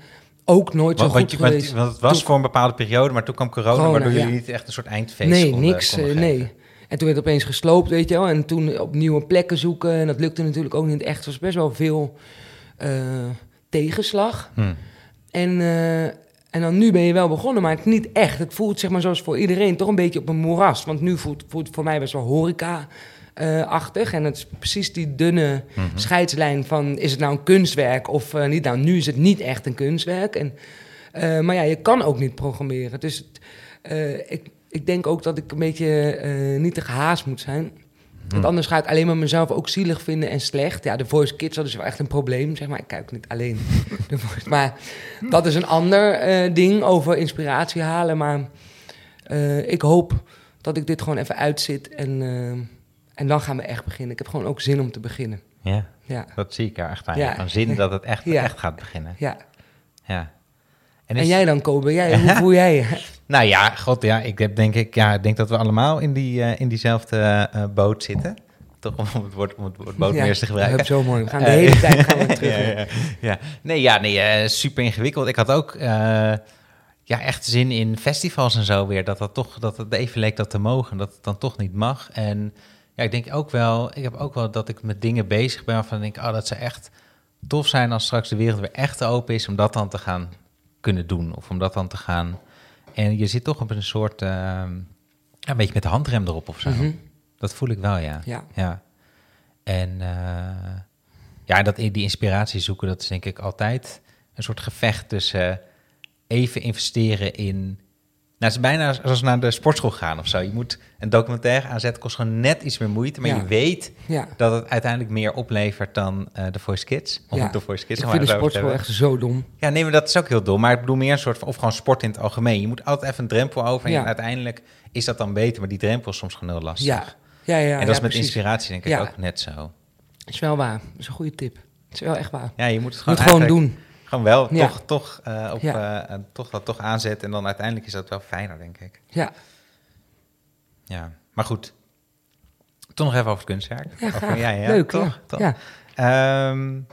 ook nooit zo goed want, je- want- geweest. want het was Toen- voor een bepaalde periode, maar toen kwam corona, Corona, waardoor jullie niet echt een soort eindfeest Nee, konden, niks. konden eh, nee. En toen werd het opeens gesloopt, weet je wel. En toen op nieuwe plekken zoeken. En dat lukte natuurlijk ook niet echt. Er was best wel veel eh, tegenslag. Hm. En, eh, en dan nu ben je wel begonnen, maar het niet echt. Het voelt zeg maar zoals voor iedereen toch een beetje op een moeras. Want nu voelt, het voor mij best wel horeca-achtig. en het is precies die dunne Mhm. scheidslijn van... is het nou een kunstwerk of eh, niet? Nou, nu is het niet echt een kunstwerk. En, eh, maar ja, je kan ook niet programmeren. Dus eh, ik, ik denk ook dat ik een beetje niet te gehaast moet zijn... Want anders ga ik alleen maar mezelf ook zielig vinden en slecht. Ja, de Voice Kids, dat is wel echt een probleem, zeg maar. Ik kijk niet alleen de Voice. Maar dat is een ander eh, ding over inspiratie halen. Maar eh, ik hoop dat ik dit gewoon even uitzit. En, eh, en dan gaan we echt beginnen. Ik heb gewoon ook zin om te beginnen. Ja, Ja, dat zie ik er echt aan. Ja. Van zin dat het echt, Ja. echt gaat beginnen. ja. Ja. En, is- jij dan, Kobe? Jij, hoe voel jij je? Nou ja, god, ja, ik heb denk ik, ja, ik denk dat we allemaal in, die, eh, in diezelfde eh, boot zitten. Toch om het woord, om het woord boot Ja, meer eens te gebruiken. Dat zo mooi. We gaan de Eh, hele tijd gaan we terug. ja, ja, ja. Nee, ja, nee, eh, super ingewikkeld. Ik had ook eh, ja, echt zin in festivals en zo weer. Dat, dat, toch, dat het even leek dat te mogen, dat het dan toch niet mag. En ja, ik denk ook wel, ik heb ook wel dat ik met dingen bezig ben waarvan ik denk, oh, dat zou echt tof zijn als straks de wereld weer echt open is, om dat dan te gaan kunnen doen. Of om dat dan te gaan. En je zit toch op een soort, eh, ja, een beetje met de handrem erop of zo. Mhm. Dat voel ik wel, ja. Ja. Ja. En eh, ja, dat, die inspiratie zoeken, dat is denk ik altijd een soort gevecht tussen even investeren in... Nou, het is bijna zoals naar de sportschool gaan of zo. Je moet een documentaire aanzetten, kost gewoon net iets meer moeite. Maar Ja. je weet Ja. dat het uiteindelijk meer oplevert dan eh de Voice Kids. Om Ja. de Voice Kids Ik vind de sportschool echt zo dom. Ja, nee, maar dat is ook heel dom. Maar ik bedoel meer een soort van, of gewoon sport in het algemeen. Je moet altijd even een drempel over. En uiteindelijk is dat dan beter. Maar die drempel is soms gewoon heel lastig. Ja. Ja, ja, en dat is met precies. inspiratie denk ik ook net zo. Dat is wel waar. Dat is een goede tip. Het is wel echt waar. Ja, je moet het gewoon, moet gewoon doen. Gewoon wel Ja. toch, toch, eh, op, Ja. eh, toch dat toch aanzetten. En dan uiteindelijk is dat wel fijner, denk ik. Ja, Ja, maar goed. Toch nog even over het kunstwerk. ja Over- ja, ja, Leuk, toch, ja. toch. ja. Ehm, er,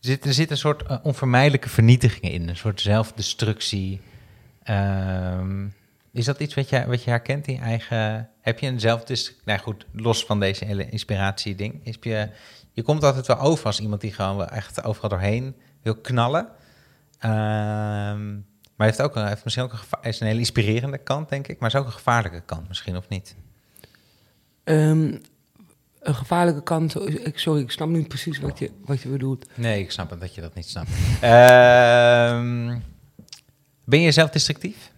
zit, er zit een soort eh, onvermijdelijke vernietiging in. Een soort zelfdestructie. Ehm, is dat iets wat je, wat je herkent in je eigen... Heb je een zelfdestructie... Nou goed, los van deze hele inspiratie-ding. Je, je komt altijd wel over als iemand die gewoon wel echt overal doorheen wil knallen. Ehm, maar heeft, ook een, heeft misschien ook een, is een hele inspirerende kant, denk ik. Maar is ook een gevaarlijke kant misschien, of niet? Ehm, een gevaarlijke kant. Sorry, ik snap niet precies wat je, wat je bedoelt. Nee, ik snap het dat je dat niet snapt. Ehm, ben je zelf destructief?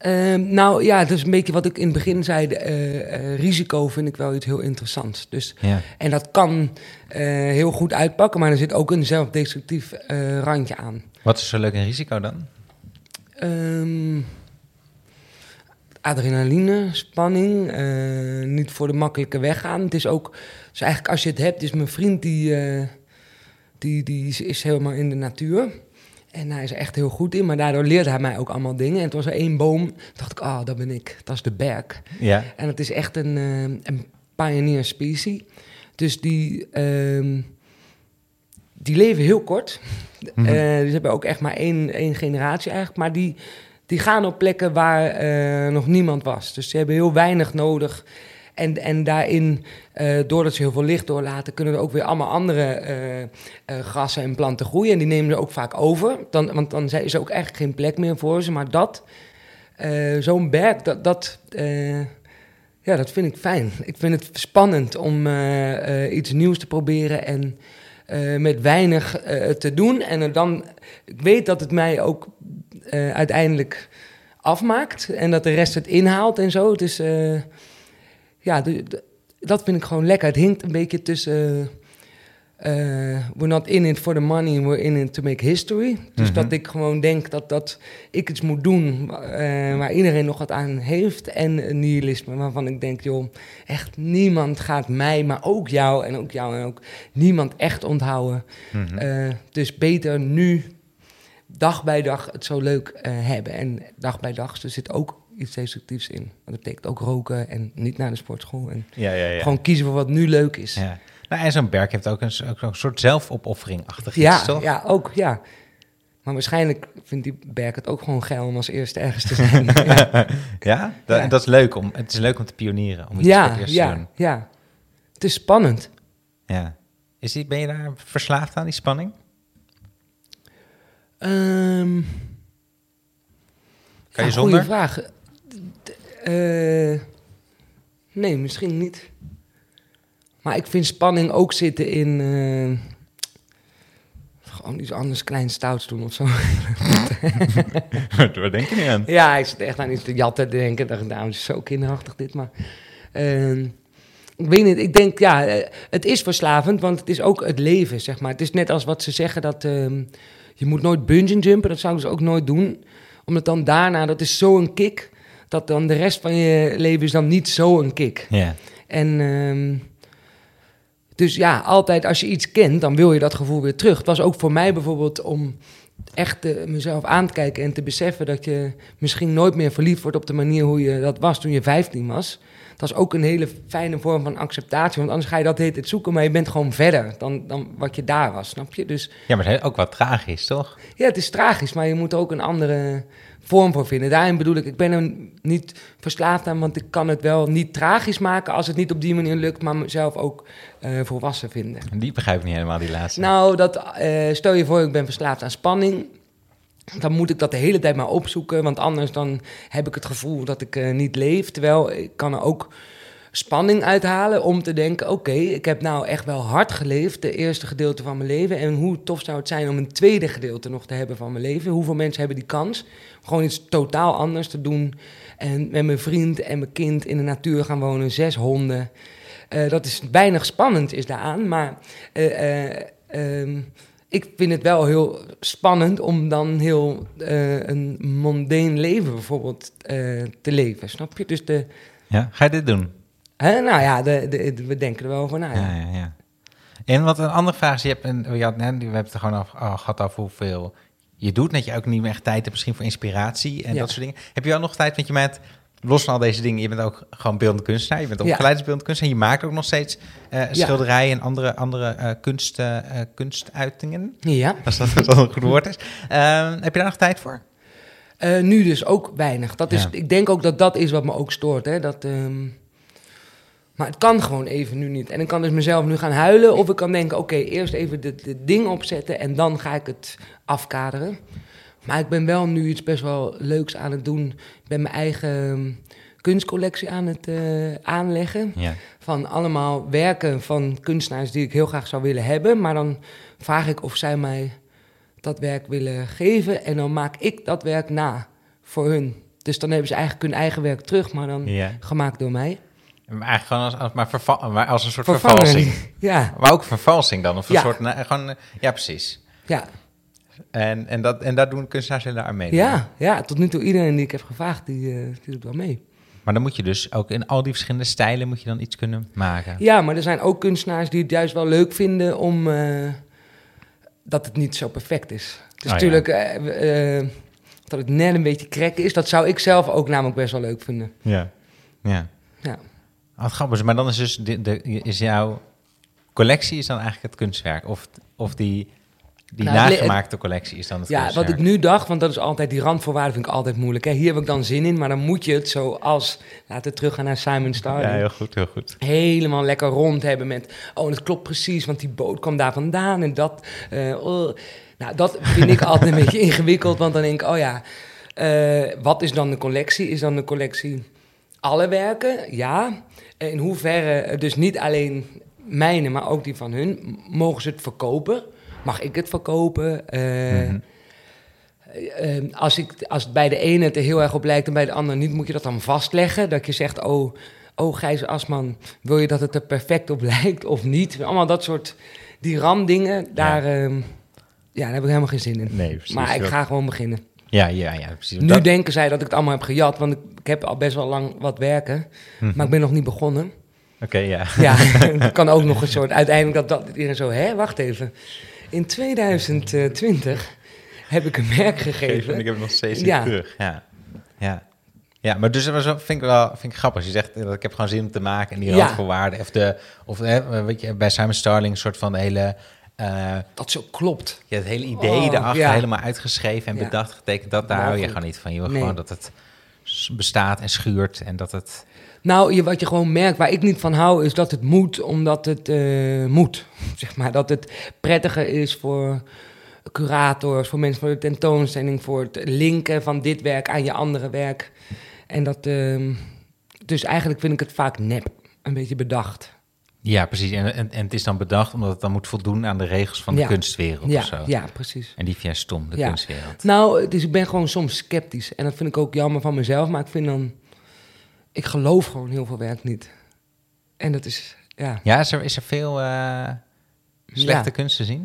Ehm, nou ja, dat is een beetje wat ik in het begin zei. eh, eh, risico vind ik wel iets heel interessants. Dus, Ja. en dat kan eh, heel goed uitpakken, maar er zit ook een zelfdestructief randje aan. Wat is zo leuk een risico dan? Ehm, adrenaline, spanning, niet voor de makkelijke weg gaan. Het is ook, dus eigenlijk als je het hebt, is mijn vriend die, die, die is, is helemaal in de natuur. En hij is er echt heel goed in, maar daardoor leert hij mij ook allemaal dingen. En het was er één boom, dacht ik, ah, dat ben ik, dat is de berk. Ja. En het is echt een, eh, een pioneer species. Dus die, ehm, die leven heel kort. Ze hebben ook echt maar één, één generatie eigenlijk. Maar die, die gaan op plekken waar eh, nog niemand was. Dus ze hebben heel weinig nodig. En, en daarin, eh, doordat ze heel veel licht doorlaten, kunnen er ook weer allemaal andere eh, eh, grassen en planten groeien. En die nemen ze ook vaak over. Dan, want dan is er ook eigenlijk geen plek meer voor ze. Maar dat zo'n berg, dat, dat, ja, dat vind ik fijn. Ik vind het spannend om iets nieuws te proberen en met weinig te doen. En dan, ik weet dat het mij ook uiteindelijk afmaakt en dat de rest het inhaalt en zo. Dus eh, ja, de- de- dat vind ik gewoon lekker. Het hinkt een beetje tussen. eh, we're not in it for the money, we're in it to make history. Dus Mhm. dat ik gewoon denk dat, dat ik iets moet doen eh, waar iedereen nog wat aan heeft. En nihilisme waarvan ik denk, joh, echt niemand gaat mij, maar ook jou en ook jou en ook niemand echt onthouden. Mhm. Eh, dus beter nu, dag bij dag, het zo leuk eh, hebben. En dag bij dag, er zit ook iets destructiefs in. Dat betekent ook roken en niet naar de sportschool. En ja, ja, ja. gewoon kiezen voor wat nu leuk is. ja. Nou, en zo'n berg heeft ook een, s- ook een soort zelfopoffering-achtig iets, ja, toch? ja, ook, ja. Maar waarschijnlijk vindt die berg het ook gewoon geil om als eerste ergens te zijn. ja, Ja? Dat, Ja. dat is leuk om, het is leuk om te pionieren, om iets voor het ja, eerst te doen. ja, ja. Het is spannend. Ja. Is die, ben je daar verslaafd aan, die spanning? Ehm Kan je ja, zonder? Vraag. Eh, nee, misschien niet. Maar ik vind spanning ook zitten in... eh, gewoon iets anders klein stouts doen of zo. Waar denk je niet aan? ja, ik zit echt aan iets te jatten te denken. Dacht, nou, is zo kinderachtig dit, maar... ehm, ik weet niet, ik denk, ja, eh, het is verslavend, want het is ook het leven, zeg maar. Het is net als wat ze zeggen, dat ehm, je moet nooit bungee jumpen. Dat zou ik dus ook nooit doen. Omdat dan daarna, dat is zo'n kick, dat dan de rest van je leven is dan niet zo'n kick. Ja. En ehm, dus ja, altijd als je iets kent, dan wil je dat gevoel weer terug. Het was ook voor mij bijvoorbeeld om echt mezelf aan te kijken en te beseffen dat je misschien nooit meer verliefd wordt op de manier hoe je dat was toen je 15 was. Dat is ook een hele fijne vorm van acceptatie, want anders ga je dat hele tijd zoeken, maar je bent gewoon verder dan, dan wat je daar was, snap je? Dus ja, maar het is ook wat tragisch, toch? ja, het is tragisch, maar je moet ook een andere vorm voor vinden. Daarin bedoel ik, ik ben er niet verslaafd aan, want ik kan het wel niet tragisch maken als het niet op die manier lukt, maar mezelf ook eh, volwassen vinden. Die begrijp ik niet helemaal, die laatste. Nou, dat, eh, stel je voor, ik ben verslaafd aan spanning. Dan moet ik dat de hele tijd maar opzoeken, want anders dan heb ik het gevoel dat ik eh, niet leef. Terwijl ik kan er ook spanning uithalen om te denken... oké, ik heb nou echt wel hard geleefd, de eerste gedeelte van mijn leven... en hoe tof zou het zijn om een tweede gedeelte nog te hebben van mijn leven? Hoeveel mensen hebben die kans? Gewoon iets totaal anders te doen. En met mijn vriend en mijn kind in de natuur gaan wonen, zes honden... Eh, dat is weinig spannend is daaraan, maar eh, eh, ehm, ik vind het wel heel spannend om dan heel een mondeen leven bijvoorbeeld te leven, snap je? Dus de, Ja, ga je dit doen? Hè, nou ja, de, de, we denken er wel over na. Ja, Ja. ja, ja. En wat een andere vraag is, je hebt een, je had, net- we hebben het er gewoon af, al gehad over hoeveel je doet. Dat je ook niet meer echt tijd hebt misschien voor inspiratie en Ja. dat soort dingen. Heb je wel nog tijd, want je bent, los van al deze dingen, je bent ook gewoon beeldend kunstenaar. Je bent opgeleid als beeldend kunstenaar. Je maakt ook nog steeds eh schilderijen en andere, andere eh, kunst, eh, kunstuitingen. Ja. Als dat, als dat een goed woord is. Ehm, heb je daar nog tijd voor? Nu dus ook weinig. Dat is. Ik denk ook dat dat is wat me ook stoort. Hè? Dat, ehm, maar het kan gewoon even nu niet. En ik kan dus mezelf nu gaan huilen. Of ik kan denken, oké, eerst even dit ding opzetten en dan ga ik het afkaderen. Maar ik ben wel nu iets best wel leuks aan het doen. Ik ben mijn eigen ehm, kunstcollectie aan het eh, aanleggen. Ja. Van allemaal werken van kunstenaars die ik heel graag zou willen hebben. Maar dan vraag ik of zij mij dat werk willen geven. En dan maak ik dat werk na voor hun. Dus dan hebben ze eigenlijk hun eigen werk terug, maar dan ja. gemaakt door mij. Maar eigenlijk gewoon als, als, maar verva- maar als een soort vervalsing. Ja, Maar ook vervalsing dan? Of een Ja. soort, nou, gewoon, eh, ja, precies. ja, En, en, dat, en daar doen kunstenaars heel aan mee. ja, ja. Tot nu toe iedereen die ik heb gevraagd, die, eh, die doet wel mee. Maar dan moet je dus ook in al die verschillende stijlen moet je dan iets kunnen maken. Ja, maar er zijn ook kunstenaars die het juist wel leuk vinden om... eh, dat het niet zo perfect is. Het is Oh, natuurlijk... dat het net een beetje krek is. Dat zou ik zelf ook namelijk best wel leuk vinden. Ja. Ja. Ja. Oh, wat grappig. Maar dan is dus de, de, is jouw collectie is dan eigenlijk het kunstwerk? Of, of die, die Nou, het nagemaakte collectie is dan het Ja, wat kunstwerk? ik nu dacht, want dat is altijd die randvoorwaarden vind ik altijd moeilijk. Hè. Hier heb ik dan zin in, maar dan moet je het zoals, laten we teruggaan naar Simon Starling. Ja, heel goed, heel goed. Helemaal lekker rond hebben met, oh, het klopt precies, want die boot kwam daar vandaan en dat. eh, oh. Nou, dat vind ik altijd een beetje ingewikkeld, want dan denk ik, oh ja, Eh, wat is dan de collectie? Is dan de collectie alle werken? Ja. In hoeverre, dus niet alleen mijne, maar ook die van hun, mogen ze het verkopen? Mag ik het verkopen? Eh, Mhm. eh, als, ik, als het bij de ene het er heel erg op lijkt en bij de ander niet, moet je dat dan vastleggen? Dat je zegt, oh, oh Gijs Asman, wil je dat het er perfect op lijkt of niet? Allemaal dat soort, die ramdingen, daar, ehm, ja, daar heb ik helemaal geen zin in. Nee, precies. Maar ik ga gewoon beginnen. Ja, ja, ja, precies. Nu Dat- denken zij dat ik het allemaal heb gejat, want ik, ik heb al best wel lang wat werken, Mhm. maar ik ben nog niet begonnen. Oké, ja. Ja, het kan ook nog een soort, uiteindelijk dat, dat iedereen zo, hè, wacht even. In 2020 heb ik een merk gegeven. Ik heb het nog steeds Ja. terug. Ja. Ja. Ja, maar dus dat vind ik wel vind ik grappig. Je zegt dat ik heb gewoon zin om te maken en die Ja. randvoorwaarden. Of, de, of hè, weet je, bij Simon Starling een soort van de hele, eh, Dat zo klopt. ja, het hele idee Oh, erachter ja. helemaal uitgeschreven en Ja. bedacht, getekend. Dat daar hou je gewoon niet van. Je wil Nee. gewoon dat het bestaat en schuurt en dat het... Nou, je, wat je gewoon merkt, waar ik niet van hou, is dat het moet omdat het eh, moet. Zeg maar, dat het prettiger is voor curators, voor mensen voor de tentoonstelling, voor het linken van dit werk aan je andere werk. En dat, ehm, dus eigenlijk vind ik het vaak nep, een beetje bedacht. Ja, precies. En, en, en het is dan bedacht omdat het dan moet voldoen aan de regels van de Ja. kunstwereld Ja, of zo. ja, precies. En die vind jij stom, de Ja. kunstwereld. Nou, dus ik ben gewoon soms sceptisch. En dat vind ik ook jammer van mezelf. Maar ik vind dan... Ik geloof gewoon heel veel werk niet. En dat is... Ja. Ja, is er, is er veel eh, slechte kunst te zien?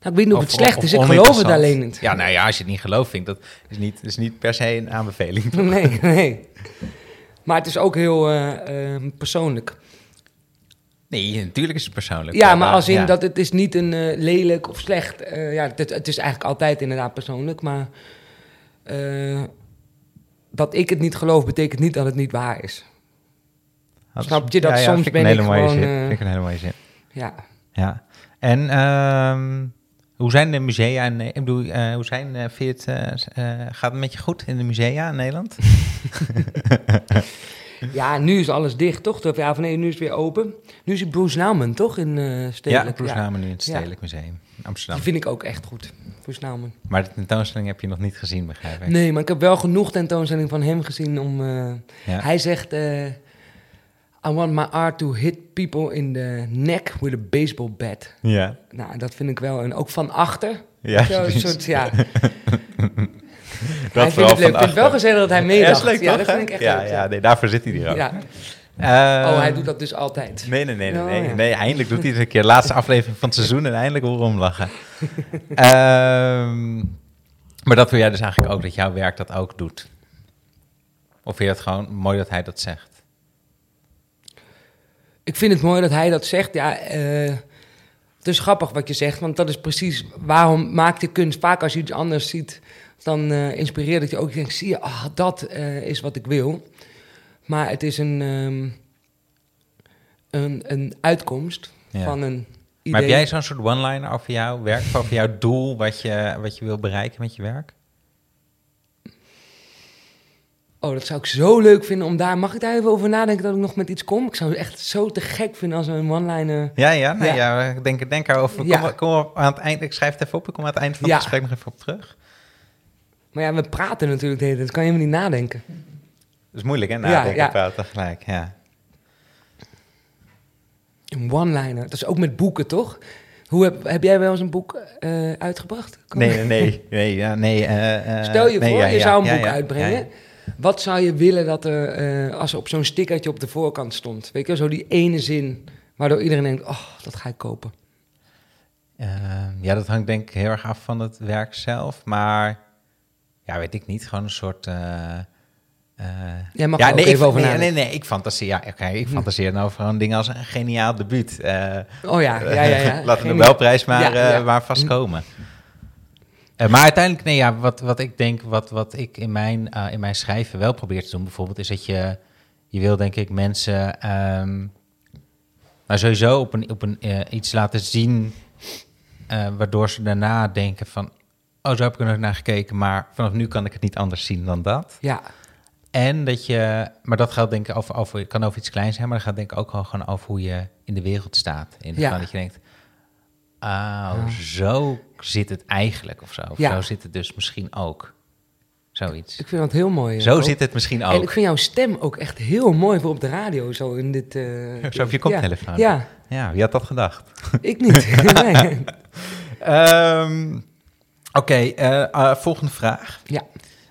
Nou, ik weet niet of, Of- het slecht of- is. Ik geloof het alleen niet. Ja, nou ja, als je het niet gelooft, vind ik dat is niet, is niet per se een aanbeveling. Nee, nee. Maar het is ook heel eh, eh, persoonlijk. Nee, natuurlijk is het persoonlijk. Ja, maar als in ja. dat het is niet een eh, lelijk of slecht. eh, ja, het, het is eigenlijk altijd inderdaad persoonlijk. Maar eh, dat ik het niet geloof, betekent niet dat het niet waar is. Dat snap je dat soms ben ik gewoon, zin. Vind ik een hele mooie zin. Ja. Ja. En ehm, hoe zijn de musea in, ik bedoel, hoe zijn, vind je het, gaat het met je goed in de musea in Nederland? ja, nu is alles dicht, toch? Ja, of nee, nu is het weer open. Nu is het Bruce Nauman, toch? In eh Stedelijk. ja, Bruce Nauman nu in het Ja. Stedelijk Museum in Amsterdam. Die vind ik ook echt goed. Bruce Nauman. Maar de tentoonstelling heb je nog niet gezien, begrijp ik. Nee, maar ik heb wel genoeg tentoonstelling van hem gezien om... Ja. Hij zegt... eh, I want my art to hit people in the neck with a baseball bat. Ja. Nou, dat vind ik wel. En ook van achter. Ja, Zo, soort, ja. Dat hij vindt het leuk. Ik vind het wel gezellig dat hij meedacht. is leuk, ja, toch, dat vind ik echt ja, leuk. Ja, nee, daarvoor zit hij hier ook. Ja. Ehm, Oh, hij doet dat dus altijd. Nee, nee, nee, nee. Oh, nee, nee, eindelijk doet hij het een keer. Laatste aflevering van het seizoen en eindelijk horen we hem lachen. Ehm, maar dat wil jij dus eigenlijk ook, dat jouw werk dat ook doet? Of vind je het gewoon mooi dat hij dat zegt? Ik vind het mooi dat hij dat zegt. Ja, eh, het is grappig wat je zegt, want dat is precies waarom maakt je kunst vaak als je iets anders ziet, dan eh, inspireert het je ook. Je denkt, zie je, ah, dat eh, is wat ik wil. Maar het is een, ehm, een, een uitkomst Ja. van een idee. Maar heb jij zo'n soort one-liner over jouw werk, over jouw doel, wat je, wat je wil bereiken met je werk? Oh, dat zou ik zo leuk vinden om daar... Mag ik daar even over nadenken dat ik nog met iets kom? Ik zou het echt zo te gek vinden als een one-liner... Ja, ja, Ja. ja. denk, denk erover. Ja. Kom, kom op aan het eind, ik schrijf het even op, ik kom aan het eind van het gesprek nog even op terug. Maar ja, we praten natuurlijk de hele tijd. Dat kan je helemaal niet nadenken. Dat is moeilijk, hè? Ja, Nadenken ja. en praten tegelijk, ja. Een one-liner. Dat is ook met boeken, toch? Hoe heb, heb jij wel eens een boek eh, uitgebracht? Nee, nee, nee. ja, nee eh, eh, Stel je nee, voor, ja, je ja, zou een ja, boek ja, uitbrengen. ja, ja. Wat zou je willen dat er, als er op zo'n stickertje op de voorkant stond? Weet je, zo die ene zin waardoor iedereen denkt, oh, dat ga ik kopen. Eh, ja, dat hangt denk ik heel erg af van het werk zelf. Maar ja, weet ik niet. Gewoon een soort. eh, eh, mag ja, ook nee, even ik, over nee, nadenken. nee, nee, ik fantaseer. Ja, oké, ik fantaseer nou over gewoon dingen als een geniaal debuut. Eh, Oh ja, ja, ja. ja. Laat de Geen- Nobelprijs maar, Ja, maar vastkomen. Eh, maar uiteindelijk, nee, ja, wat, wat ik denk, wat, wat ik in mijn, in mijn schrijven wel probeer te doen, bijvoorbeeld, is dat je, je wil denk ik mensen, ehm, maar sowieso op een, op een iets laten zien, waardoor ze daarna denken van, oh, zo heb ik er nog naar gekeken, maar vanaf nu kan ik het niet anders zien dan dat. Ja, En dat je, maar dat gaat denk ik over, over kan over iets kleins zijn, maar dat gaat denk ik ook gewoon over hoe je in de wereld staat. In Ja. dat je denkt, oh, zo zit het eigenlijk of zo. Of Ja. zo zit het dus misschien ook. Zoiets. Ik vind dat heel mooi. Zo zit het misschien En ik ook. vind jouw stem ook echt heel mooi voor op de radio. Zo in dit... eh, Zo op je koptelefoon. Ja, Ja, wie had dat gedacht? ik niet. nee. Ehm, Oké, eh, eh, volgende vraag. Ja.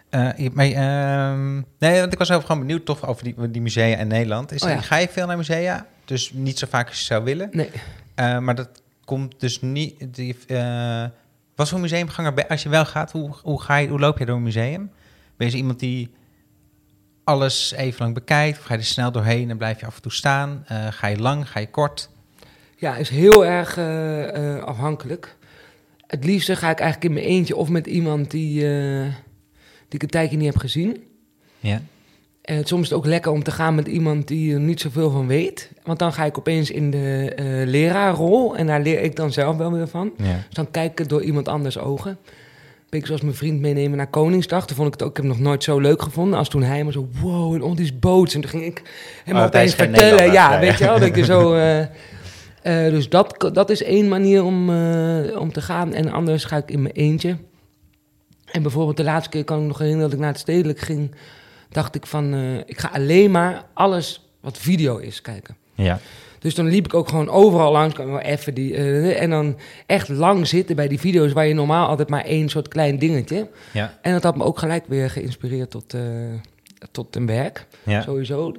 Eh, maar, ehm, nee, want ik was gewoon benieuwd toch over die, die musea in Nederland. Is, Oh ja. Ga je veel naar musea? Dus niet zo vaak als je zou willen. Nee. Maar dat komt dus niet. Die, eh, wat voor museumganger als je wel gaat? Hoe, hoe, ga je, hoe loop je door een museum? Ben je iemand die alles even lang bekijkt? Of ga je er snel doorheen en blijf je af en toe staan? Ga je lang? Ga je kort? Ja, is heel erg afhankelijk. Het liefste ga ik eigenlijk in mijn eentje of met iemand die, eh, die ik een tijdje niet heb gezien. Ja. En het, soms is het ook lekker om te gaan met iemand die er niet zoveel van weet. Want dan ga ik opeens in de eh leraarrol en daar leer ik dan zelf wel weer van. ja. Dus dan kijk ik het door iemand anders ogen. Beetje zoals mijn vriend meenemen naar Koningsdag. Toen vond ik het ook, ik heb nog nooit zo leuk gevonden als toen hij maar zo, wow, en al die boots. En toen ging ik helemaal Oh, opeens vertellen. Ja, Ja, weet je wel, dat je zo... eh, eh, dus dat, dat is één manier om, eh, om te gaan. En anders ga ik in mijn eentje. En bijvoorbeeld de laatste keer kan ik nog herinneren dat ik naar het stedelijk ging. Dacht ik van, eh, ik ga alleen maar alles wat video is kijken. ja. Dus dan liep ik ook gewoon overal langs, kan wel even die, en dan echt lang zitten bij die video's waar je normaal altijd maar één soort klein dingetje. Ja. En dat had me ook gelijk weer geïnspireerd tot, tot een werk, Ja. sowieso.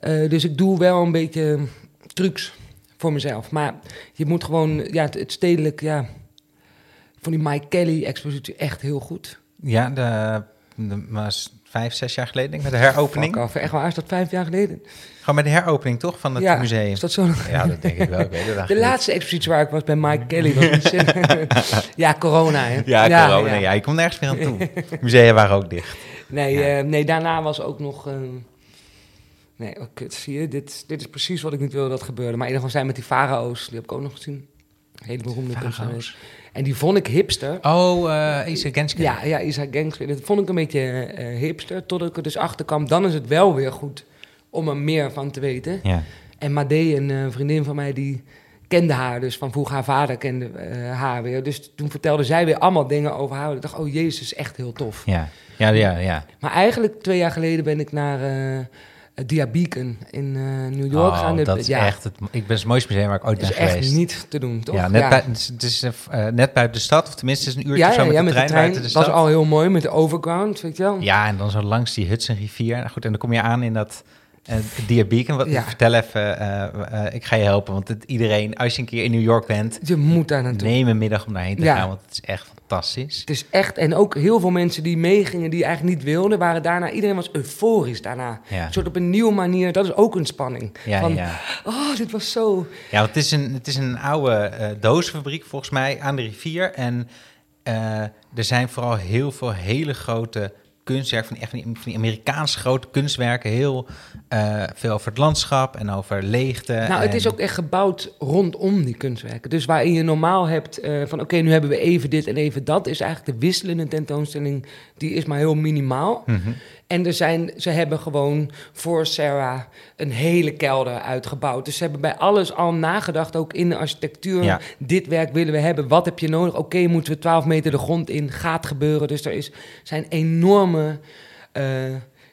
Dus ik doe wel een beetje trucs voor mezelf. Maar je moet gewoon, ja, het, het stedelijk, ja, van die Mike Kelly-expositie echt heel goed. Ja, de, de was vijf, zes jaar geleden, denk ik, met de heropening. Fuck off, echt waar, is dat vijf jaar geleden? Gewoon met de heropening, toch, van het ja, museum? is dat zo? Ja, dat denk ik wel. Ik weet het De niet. laatste expositie waar ik was bij Mike Kelly was ontzettend- ja, corona, hè? Ja, corona. Ja, je komt nergens meer aan toe. Musea waren ook dicht. Nee, Ja. eh, nee, daarna was ook nog. eh, nee, oh, kut, zie je? Dit, dit is precies wat ik niet wilde dat gebeurde. Maar in ieder geval zijn met die farao's, die heb ik ook nog gezien. Hele beroemde kunstenaars. En die vond ik hipster. Oh, eh Isa Genske. Ja, ja, Isaac Gangster. Dat vond ik een beetje eh, hipster. Tot ik er dus achter kwam. Dan is het wel weer goed om er meer van te weten. Ja. En Madee, een eh, vriendin van mij, die kende haar dus van vroeger. Haar vader kende haar weer. Dus toen vertelde zij weer allemaal dingen over haar. Ik dacht, oh jezus, echt heel tof. Ja, ja, ja. ja. Maar eigenlijk twee jaar geleden ben ik naar eh Dia Beacon in eh, New York Oh, gaan. dat is ja, echt het, ik ben het mooiste museum waar ik ooit dat ben is echt geweest. niet te doen, toch? Ja, net, Bij, het is, het is, eh, net buiten de stad, of tenminste het is een uurtje ja, zo met, de, met trein de trein. de Dat was al heel mooi met de overground, weet je wel. Ja, en dan zo langs die Hudson rivier. Nou goed, en dan kom je aan in dat uh, Beacon. Wat, Ja. Vertel even, eh, eh, ik ga je helpen. Want het, iedereen, als je een keer in New York bent, Je moet daar naartoe. neem een middag om daarheen te gaan. Want het is echt fantastisch. Het is echt, en ook heel veel mensen die meegingen, die eigenlijk niet wilden, waren daarna, iedereen was euforisch daarna. Ja, Een soort op een nieuwe manier, dat is ook een spanning. ja, van, ja. oh, dit was zo... ja het is een, het is een oude eh dozenfabriek volgens mij aan de rivier. En eh, er zijn vooral heel veel hele grote kunstwerken, van echt van die, van die Amerikaanse grote kunstwerken. Heel eh, veel over het landschap en over leegte. Nou, het is ook echt gebouwd rondom die kunstwerken. Dus waarin je normaal hebt eh, van oké, nu hebben we even dit en even dat, is eigenlijk de wisselende tentoonstelling, die is maar heel minimaal. Mhm. En er zijn, ze hebben gewoon voor Sarah een hele kelder uitgebouwd. Dus ze hebben bij alles al nagedacht, ook in de architectuur. Ja. Dit werk willen we hebben, wat heb je nodig? Oké, moeten we 12 meter de grond in, gaat gebeuren. Dus er is, zijn enorme eh,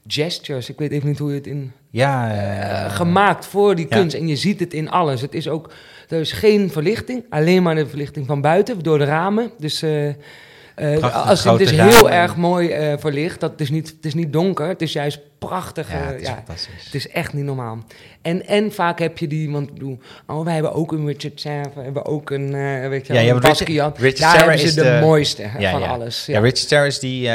gestures, ik weet even niet hoe je het in Ja, eh, gemaakt voor die ja. kunst. En je ziet het in alles. Het is ook, er is geen verlichting, alleen maar de verlichting van buiten, door de ramen. Dus eh, eh, als het is grote heel erg mooi eh, verlicht. Dat is niet, het is niet donker, het is juist prachtig. ja, het is ja. fantastisch. Het is echt niet normaal. En, en vaak heb je die, want oh, wij hebben ook een Richard Serra, we hebben ook een, eh weet je Ja, een Basquiat. Richard Daar Serra hebben ze is de, de- mooiste Ja, van alles. Ja, Ja, Richard Serra is die...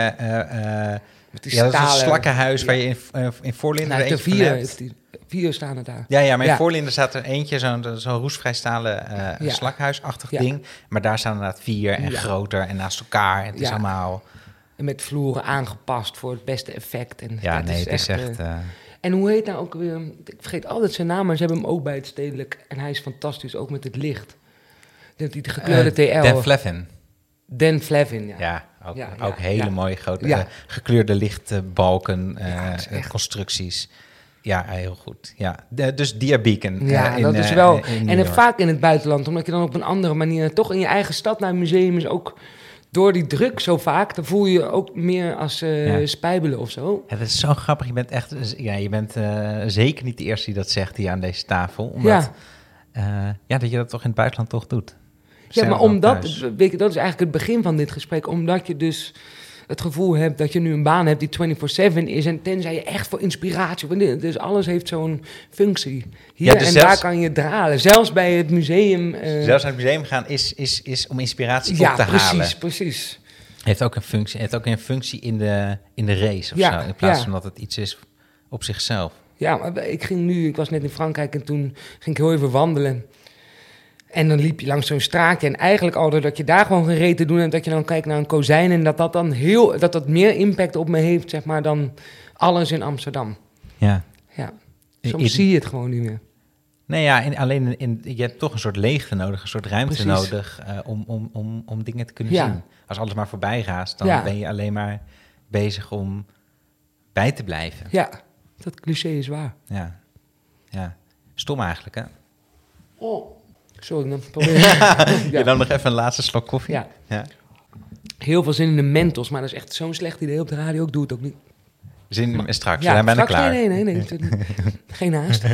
Met die ja, dat is een slakkenhuis waar Ja. je in, in Voorlinden Nou, de vier, heeft die, vier staan er daar. Ja, ja, maar in Ja. Voorlinden staat er eentje, zo'n zo'n roestvrijstalen eh Ja. slakhuisachtig Ja. ding. Maar daar staan inderdaad vier en groter en naast elkaar. En het is allemaal... En met vloeren aangepast voor het beste effect. En Ja, nee, het is echt... eh, eh, en hoe heet nou ook weer... Ik vergeet altijd zijn naam, maar ze hebben hem ook bij het stedelijk. En hij is fantastisch, ook met het licht. Dat die de gekleurde eh, TL. Dan Flevin. Dan Flavin, ja. Ja, ook, ook hele mooie grote eh, gekleurde lichtbalken, eh, constructies. Ja, heel goed. Ja, de, dus Dia Beacon. Ja, eh, in, dat is eh, wel. en het vaak in het buitenland, omdat je dan op een andere manier toch in je eigen stad naar een museum is ook door die druk zo vaak, dan voel je je ook meer als eh Ja. spijbelen of zo. Ja, dat is zo grappig. Je bent echt, ja, je bent zeker niet de eerste die dat zegt hier aan deze tafel. Omdat, Ja. ja. ja, dat je dat toch in het buitenland toch doet. Ja, maar omdat, thuis. weet je, dat is eigenlijk het begin van dit gesprek, omdat je dus het gevoel hebt dat je nu een baan hebt die 24/7 is en tenzij je echt voor inspiratie, dus alles heeft zo'n functie. Hier Ja, dus en zelfs- daar kan je dralen, zelfs bij het museum. eh, Zelfs naar het museum gaan is, is, is om inspiratie ja, op te precies, halen. precies. Heeft ook een functie, heeft ook een functie in de, in de race of Ja, zo. In plaats van dat het iets is op zichzelf. Ja, maar ik ging nu, ik was net in Frankrijk en toen ging ik heel even wandelen. En dan liep je langs zo'n straatje. En eigenlijk altijd dat je daar gewoon geen te doen hebt. Dat je dan kijkt naar een kozijn. En dat dat dan heel, dat dat meer impact op me heeft, zeg maar, dan alles in Amsterdam. Ja. Ja, soms In- zie je het gewoon niet meer. Nee, ja, in, alleen in, je hebt toch een soort leegte nodig, een soort ruimte Precies. nodig eh, om, om, om, om dingen te kunnen Ja. zien. Als alles maar voorbij gaat, dan Ja. ben je alleen maar bezig om bij te blijven. Ja, dat cliché is waar. Ja. ja. Stom eigenlijk, hè? Oh. Sorry, dan probeer Je nam nog even een laatste slok koffie. Ja. ja. Heel veel zin in de mentos, maar dat is echt zo'n slecht idee op de radio. Ik doe het ook niet. Zin in straks, we zijn bijna straks- klaar. Nee, nee, nee. nee. Geen haast.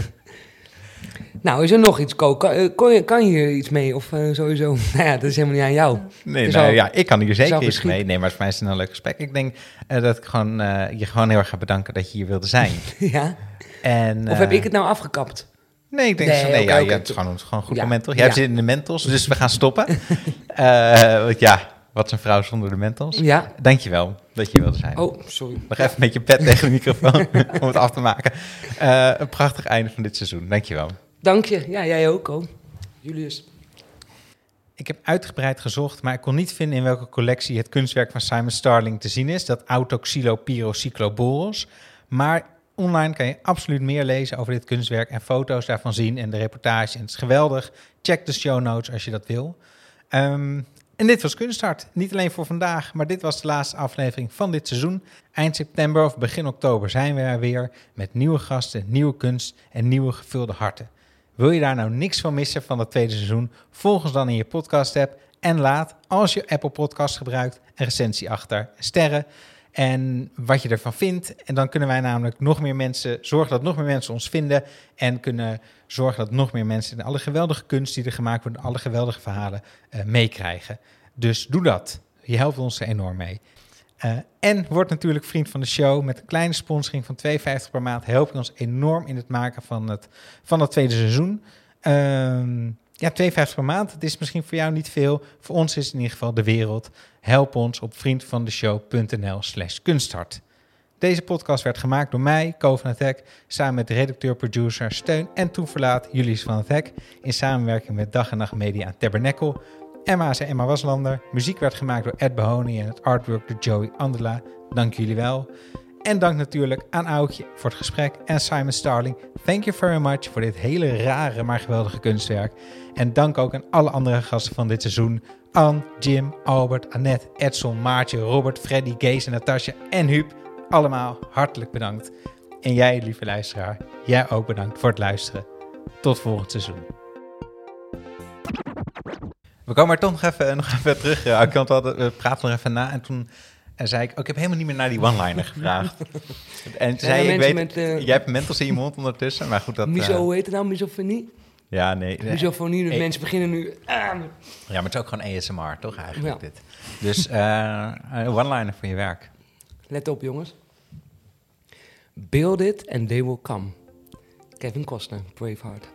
nou, is er nog iets, Ko? Kan, eh, je, kan je hier iets mee? Of eh, sowieso? Nou ja, dat is helemaal niet aan jou. Nee, nou, al- ja, ik kan hier zeker iets mee. Nee, maar voor mij is het een leuk gesprek. Ik denk eh, dat ik gewoon, je gewoon heel erg ga bedanken dat je hier wilde zijn. ja? En, Of heb ik het nou afgekapt? Nee, ik denk Nee, zo, nee, oké, ja, het is gewoon, het is gewoon een goed Ja, moment, toch? Jij hebt zin in de mentos, dus we gaan stoppen. Eh, want ja, wat een vrouw zonder de mentos? Ja. Dankjewel dat je wilde zijn. Oh, sorry. Nog even met je pet tegen de microfoon om het af te maken. Eh, een prachtig einde van dit seizoen. Dankjewel. Dank je. Ja, jij ook, Ko. Julius. Ik heb uitgebreid gezocht, maar ik kon niet vinden in welke collectie het kunstwerk van Simon Starling te zien is, dat Autoxylopyrocycloboros. Maar online kan je absoluut meer lezen over dit kunstwerk en foto's daarvan zien en de reportage. En het is geweldig. Check de show notes als je dat wil. Ehm, en dit was Kunststart. Niet alleen voor vandaag, maar dit was de laatste aflevering van dit seizoen. Eind september of begin oktober zijn we er weer met nieuwe gasten, nieuwe kunst en nieuwe gevulde harten. Wil je daar nou niks van missen van het tweede seizoen? Volg ons dan in je podcast app en laat, als je Apple Podcast gebruikt, een recensie achter. Sterren en wat je ervan vindt. En dan kunnen wij namelijk nog meer mensen, zorgen dat nog meer mensen ons vinden en kunnen zorgen dat nog meer mensen alle geweldige kunst die er gemaakt wordt, alle geweldige verhalen eh, meekrijgen. Dus doe dat. Je helpt ons er enorm mee. Eh, en word natuurlijk vriend van de show. Met een kleine sponsoring van 2,50 per maand help je ons enorm in het maken van het, van het tweede seizoen. Ehm, ja, 2,50 per maand. Het is misschien voor jou niet veel. Voor ons is het in ieder geval de wereld. Help ons op vriendvandeshow.nl slash kunsthart. Deze podcast werd gemaakt door mij, Ko van het Hek, samen met redacteur-producer Steun en toeverlaat Julius van het Hek, in samenwerking met Dag en Nacht Media en Tabernacle. Emma is Emma Waslander. Muziek werd gemaakt door Ed Behoni en het artwork door Joey Andela. Dank jullie wel. En dank natuurlijk aan Aukje voor het gesprek en Simon Starling. Thank you very much voor dit hele rare maar geweldige kunstwerk. En dank ook aan alle andere gasten van dit seizoen. Anne, Jim, Albert, Annette, Edson, Maartje, Robert, Freddy, Gees en Natasja en Huub. Allemaal hartelijk bedankt. En jij, lieve luisteraar, jij ook bedankt voor het luisteren. Tot volgend seizoen. We komen er toch nog even, nog even terug. Ik altijd, we praten nog even na. En toen eh, zei ik, oh, ik heb helemaal niet meer naar die one-liner gevraagd. en toen zei je, ik weet, met, eh, jij hebt mentos in je mond ondertussen. Maar goed, dat... Miso, eh, hoe heet het nou? Misofonie? ja, nee. Misofonie, dus Eh, mensen beginnen nu... ah, Ja, maar het is ook gewoon ASMR, toch eigenlijk Ja. dit. Dus eh, een one-liner voor je werk. let op, jongens. Build it and they will come. Kevin Costner, Braveheart.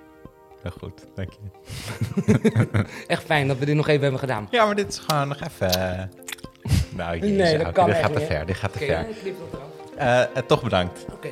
Heel goed, dank je. Echt fijn dat we dit nog even hebben gedaan. Ja, maar dit is gewoon nog even... nou, jezus, Nee, dat kan dit echt gaat te ver, dit gaat te Oké, ver. ja, ik knip dat eraf. Eh, eh, toch bedankt. Oké.